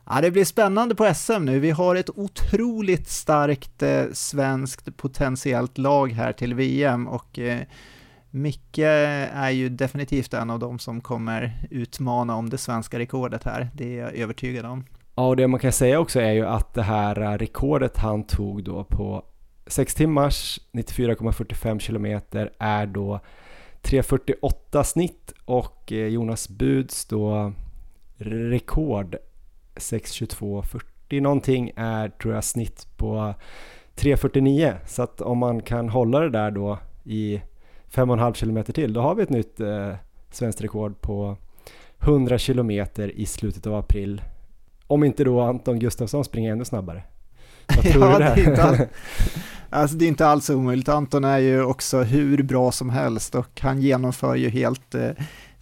C: ja, det blir spännande på SM nu. Vi har ett otroligt starkt eh, svenskt potentiellt lag här till VM och eh, Micke är ju definitivt en av de som kommer utmana om det svenska rekordet här, det är jag övertygad om.
B: Ja, och det man kan säga också är ju att det här eh, rekordet han tog då på 6 timmars 94,45 kilometer är då 3.48 snitt och eh, Jonas Buds då rekord 6.22,40 någonting är tror jag snitt på 3.49 så att om man kan hålla det där då i 5,5 kilometer till då har vi ett nytt eh, svenskt rekord på 100 kilometer i slutet av april om inte då Anton Gustafsson springer ännu snabbare. Vad tror
C: ja,
B: du där?
C: Det är, inte all... alltså, det är inte alls omöjligt. Anton är ju också hur bra som helst och han genomför ju helt eh,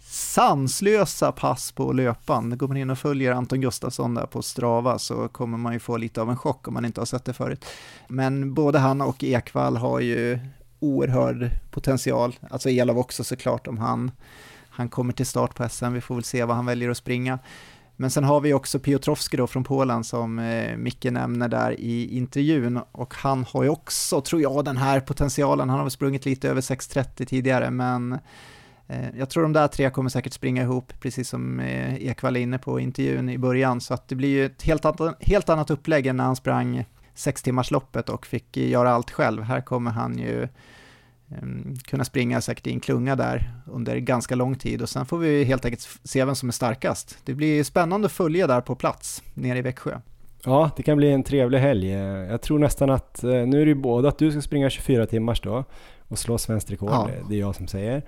C: sanslösa pass på löpan. Går man in och följer Anton Gustafsson där på Strava så kommer man ju få lite av en chock om man inte har sett det förut. Men både han och Ekvall har ju oerhörd potential, alltså Elov också såklart om han, han kommer till start på SM, vi får väl se vad han väljer att springa. Men sen har vi också Piotrowski då från Polen som eh, Micke nämner där i intervjun och han har ju också, tror jag, den här potentialen. Han har väl sprungit lite över 6.30 tidigare men eh, jag tror de där tre kommer säkert springa ihop, precis som eh, Ekvall är inne på i intervjun i början, så att det blir ju ett helt, an helt annat upplägg än när han sprang sex timmars loppet och fick göra allt själv. Här kommer han ju um, kunna springa säkert i en klunga där under ganska lång tid och sen får vi helt enkelt se vem som är starkast. Det blir spännande att följa där på plats nere i Växjö.
B: Ja, det kan bli en trevlig helg. Jag tror nästan att, nu är det ju både att du ska springa 24 timmars då och slå svenskt rekord,
C: Ja.
B: det är jag som säger.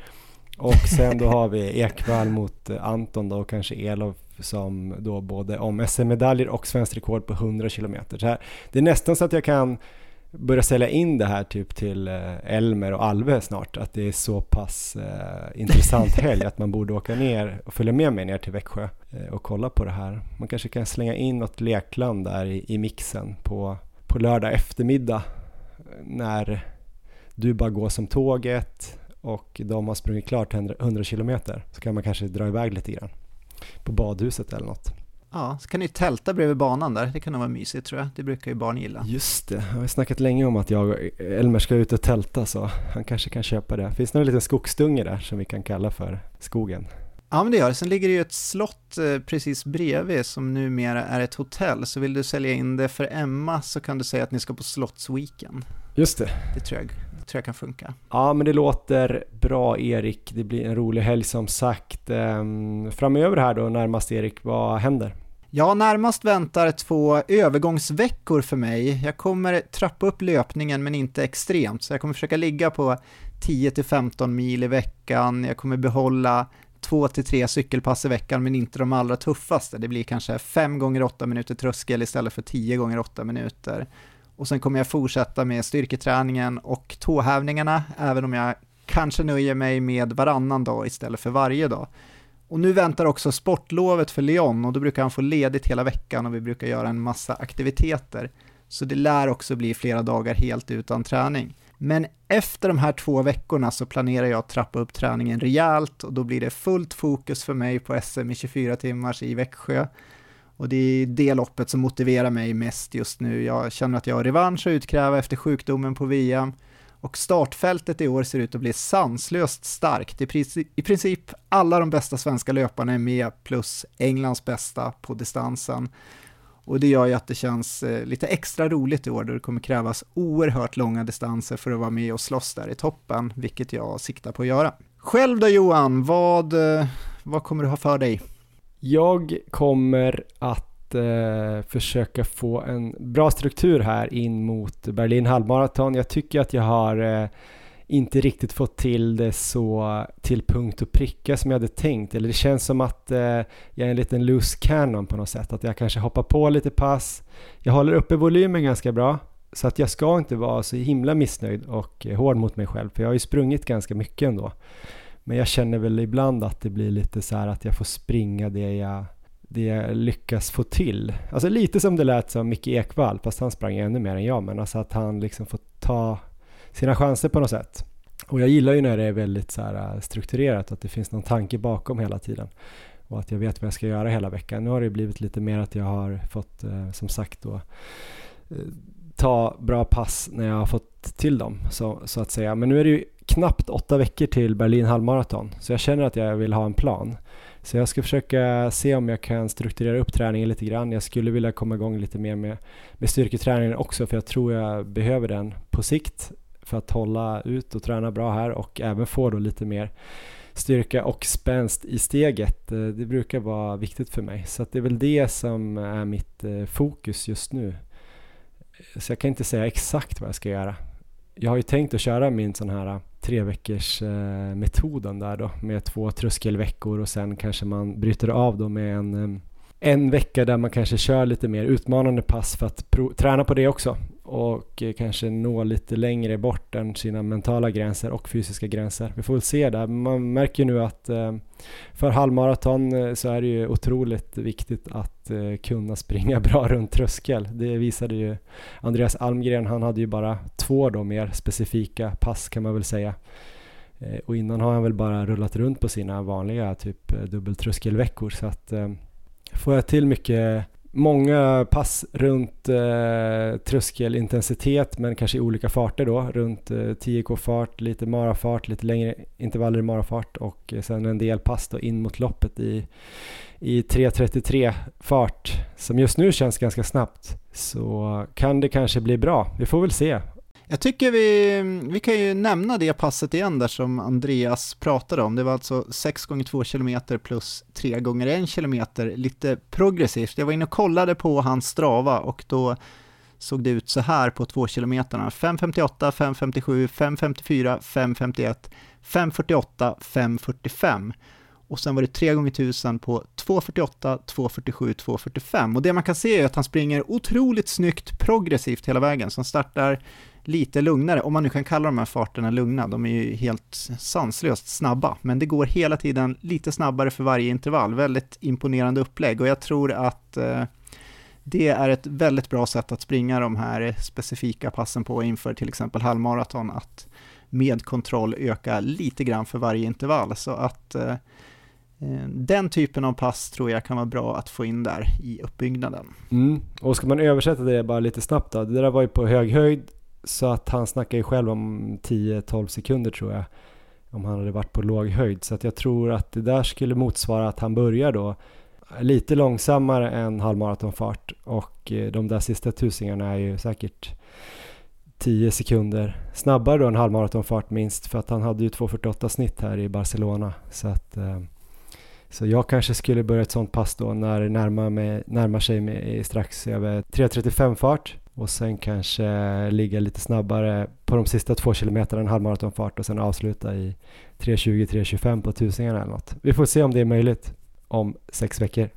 B: Och sen då har vi Ekvall mot Anton då och kanske Elof som då både om SM-medaljer och svenskt rekord på 100 kilometer. Så här, det är nästan så att jag kan börja sälja in det här typ till eh, Elmer och Alve snart, att det är så pass eh, intressant helg att man borde åka ner och följa med mig ner till Växjö eh, och kolla på det här. Man kanske kan slänga in något lekland där i, i mixen på, på lördag eftermiddag eh, när du bara går som tåget och de har sprungit klart 100, 100 kilometer så kan man kanske dra iväg lite grann på badhuset eller något.
C: Ja, så kan ni tälta bredvid banan där, det kan nog vara mysigt tror jag. Det brukar ju barn gilla.
B: Just det, jag har snackat länge om att jag och Elmer ska ut och tälta så han kanske kan köpa det. Finns det någon liten skogsdunge där som vi kan kalla för skogen?
C: Ja men det gör det. Sen ligger det ju ett slott eh, precis bredvid som numera är ett hotell. Så vill du sälja in det för Emma så kan du säga att ni ska på slottsweekend.
B: Just det.
C: Det tror jag, tror jag kan funka.
B: Ja men det låter bra Erik, det blir en rolig helg som sagt. Ehm, framöver här då närmast Erik, vad händer?
C: Ja, närmast väntar två övergångsveckor för mig. Jag kommer trappa upp löpningen men inte extremt, så jag kommer försöka ligga på 10-15 mil i veckan. Jag kommer behålla två till tre cykelpass i veckan men inte de allra tuffaste. Det blir kanske 5 gånger 8 minuter tröskel istället för 10 gånger 8 minuter. Och sen kommer jag fortsätta med styrketräningen och tåhävningarna även om jag kanske nöjer mig med varannan dag istället för varje dag. Och nu väntar också sportlovet för Leon och då brukar han få ledigt hela veckan och vi brukar göra en massa aktiviteter. Så det lär också bli flera dagar helt utan träning. Men efter de här två veckorna så planerar jag att trappa upp träningen rejält och då blir det fullt fokus för mig på SM i 24 timmars i Växjö. Och det är det loppet som motiverar mig mest just nu. Jag känner att jag har revansch att utkräva efter sjukdomen på VM och startfältet i år ser ut att bli sanslöst starkt. I princip alla de bästa svenska löparna är med plus Englands bästa på distansen. Och det gör ju att det känns eh, lite extra roligt i år då det kommer krävas oerhört långa distanser för att vara med och slåss där i toppen, vilket jag siktar på att göra. Själv då Johan, vad, eh, vad kommer du ha för dig?
B: Jag kommer att eh, försöka få en bra struktur här in mot Berlin halvmaraton. Jag tycker att jag har eh, inte riktigt fått till det så till punkt och pricka som jag hade tänkt. Eller det känns som att eh, jag är en liten loose cannon på något sätt. Att jag kanske hoppar på lite pass. Jag håller uppe volymen ganska bra. Så att jag ska inte vara så himla missnöjd och eh, hård mot mig själv. För jag har ju sprungit ganska mycket ändå. Men jag känner väl ibland att det blir lite så här att jag får springa det jag, det jag lyckas få till. Alltså lite som det lät som Micke Ekvall, fast han sprang ännu mer än jag. Men alltså att han liksom får ta sina chanser på något sätt. Och jag gillar ju när det är väldigt så här eh, strukturerat, att det finns någon tanke bakom hela tiden. Och att jag vet vad jag ska göra hela veckan. Nu har det blivit lite mer att jag har fått, eh, som sagt då, eh, ta bra pass när jag har fått till dem, så, så att säga. Men nu är det ju knappt åtta veckor till Berlin halvmaraton, så jag känner att jag vill ha en plan. Så jag ska försöka se om jag kan strukturera upp träningen lite grann. Jag skulle vilja komma igång lite mer med, med styrketräningen också, för jag tror jag behöver den på sikt för att hålla ut och träna bra här och även få då lite mer styrka och spänst i steget. Eh, det brukar vara viktigt för mig. Så det är väl det som är mitt eh, fokus just nu. Så jag kan inte säga exakt vad jag ska göra. Jag har ju tänkt att köra min sån här eh, tre veckors eh, metoden där då med två tröskelveckor och sen kanske man bryter av då med en eh, en vecka där man kanske kör lite mer utmanande pass för att träna på det också och eh, kanske nå lite längre bort än sina mentala gränser och fysiska gränser. Vi får väl se där. Man märker nu att eh, för halvmaraton eh, så är det ju otroligt viktigt att kunna springa bra runt tröskel. Det visade ju Andreas Almgren. Han hade ju bara två då mer specifika pass kan man väl säga. Och innan har han väl bara rullat runt på sina vanliga typ dubbeltröskelveckor så att får jag till mycket Många pass runt eh, tröskelintensitet men kanske i olika farter då. Runt eh, 10k-fart, lite marafart, lite längre intervaller i marafart och eh, sen en del pass då in mot loppet i, i 3.33 fart som just nu känns ganska snabbt. Så kan det kanske bli bra. Vi får väl se
C: jag tycker vi, vi kan ju nämna det passet igen där som Andreas pratade om. Det var alltså 6 gånger 2 km plus 3 gånger 1 km, lite progressivt. Jag var inne och kollade på hans strava och då såg det ut så här på 2 km. 5.58, 5.57, 5.54, 5.51, 5.48, 5.45 och sen var det 3 gånger 1000 på 2.48, 2.47, 2.45 och det man kan se är att han springer otroligt snyggt progressivt hela vägen, så han startar lite lugnare, om man nu kan kalla de här farterna lugna, de är ju helt sanslöst snabba, men det går hela tiden lite snabbare för varje intervall, väldigt imponerande upplägg. Och jag tror att eh, det är ett väldigt bra sätt att springa de här specifika passen på inför till exempel halvmaraton, att med kontroll öka lite grann för varje intervall, så att Eh, Eh, den typen av pass tror jag kan vara bra att få in där i uppbyggnaden.
B: Mm. Och ska man översätta det bara lite snabbt då, det där var ju på hög höjd så att han snackar ju själv om 10-12 sekunder tror jag om han hade varit på låg höjd. Så att jag tror att det där skulle motsvara att han börjar då lite långsammare än halvmaratonfart och eh, de där sista tusingarna är ju säkert 10 sekunder snabbare då än halvmaratonfart minst för att han hade ju 2.48 snitt här i Barcelona. Så, att, eh, så jag kanske skulle börja ett sånt pass då när det närmar, mig, närmar sig med strax över 3.35 fart och sen kanske ligga lite snabbare på de sista två kilometerna en halvmaratonfart och sen avsluta i 3.20-3.25 på tusingarna eller något. Vi får se om det är möjligt om sex veckor.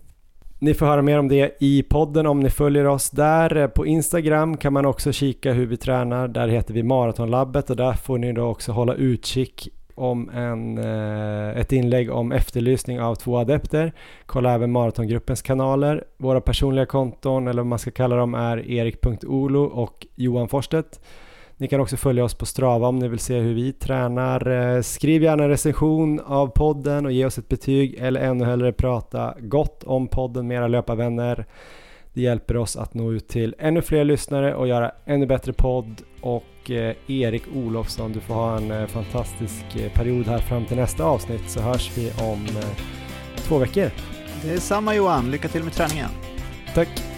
B: Ni får höra mer om det i podden om ni följer oss där. På Instagram kan man också kika hur vi tränar. Där heter vi Maratonlabbet och där får ni då också hålla utkik om en, eh, ett inlägg om efterlysning av två adepter. Kolla även Maratongruppens kanaler. Våra personliga konton, eller vad man ska kalla dem, är erik.olo och Johan Forstedt. Ni kan också följa oss på Strava om ni vill se hur vi tränar. Eh, skriv gärna en recension av podden och ge oss ett betyg eller ännu hellre prata gott om podden med era löparvänner. Det hjälper oss att nå ut till ännu fler lyssnare och göra ännu bättre podd. Och eh, Erik Olofsson, du får ha en eh, fantastisk period här fram till nästa avsnitt så hörs vi om två veckor.
C: Det är samma Johan, lycka till med träningen.
B: Tack.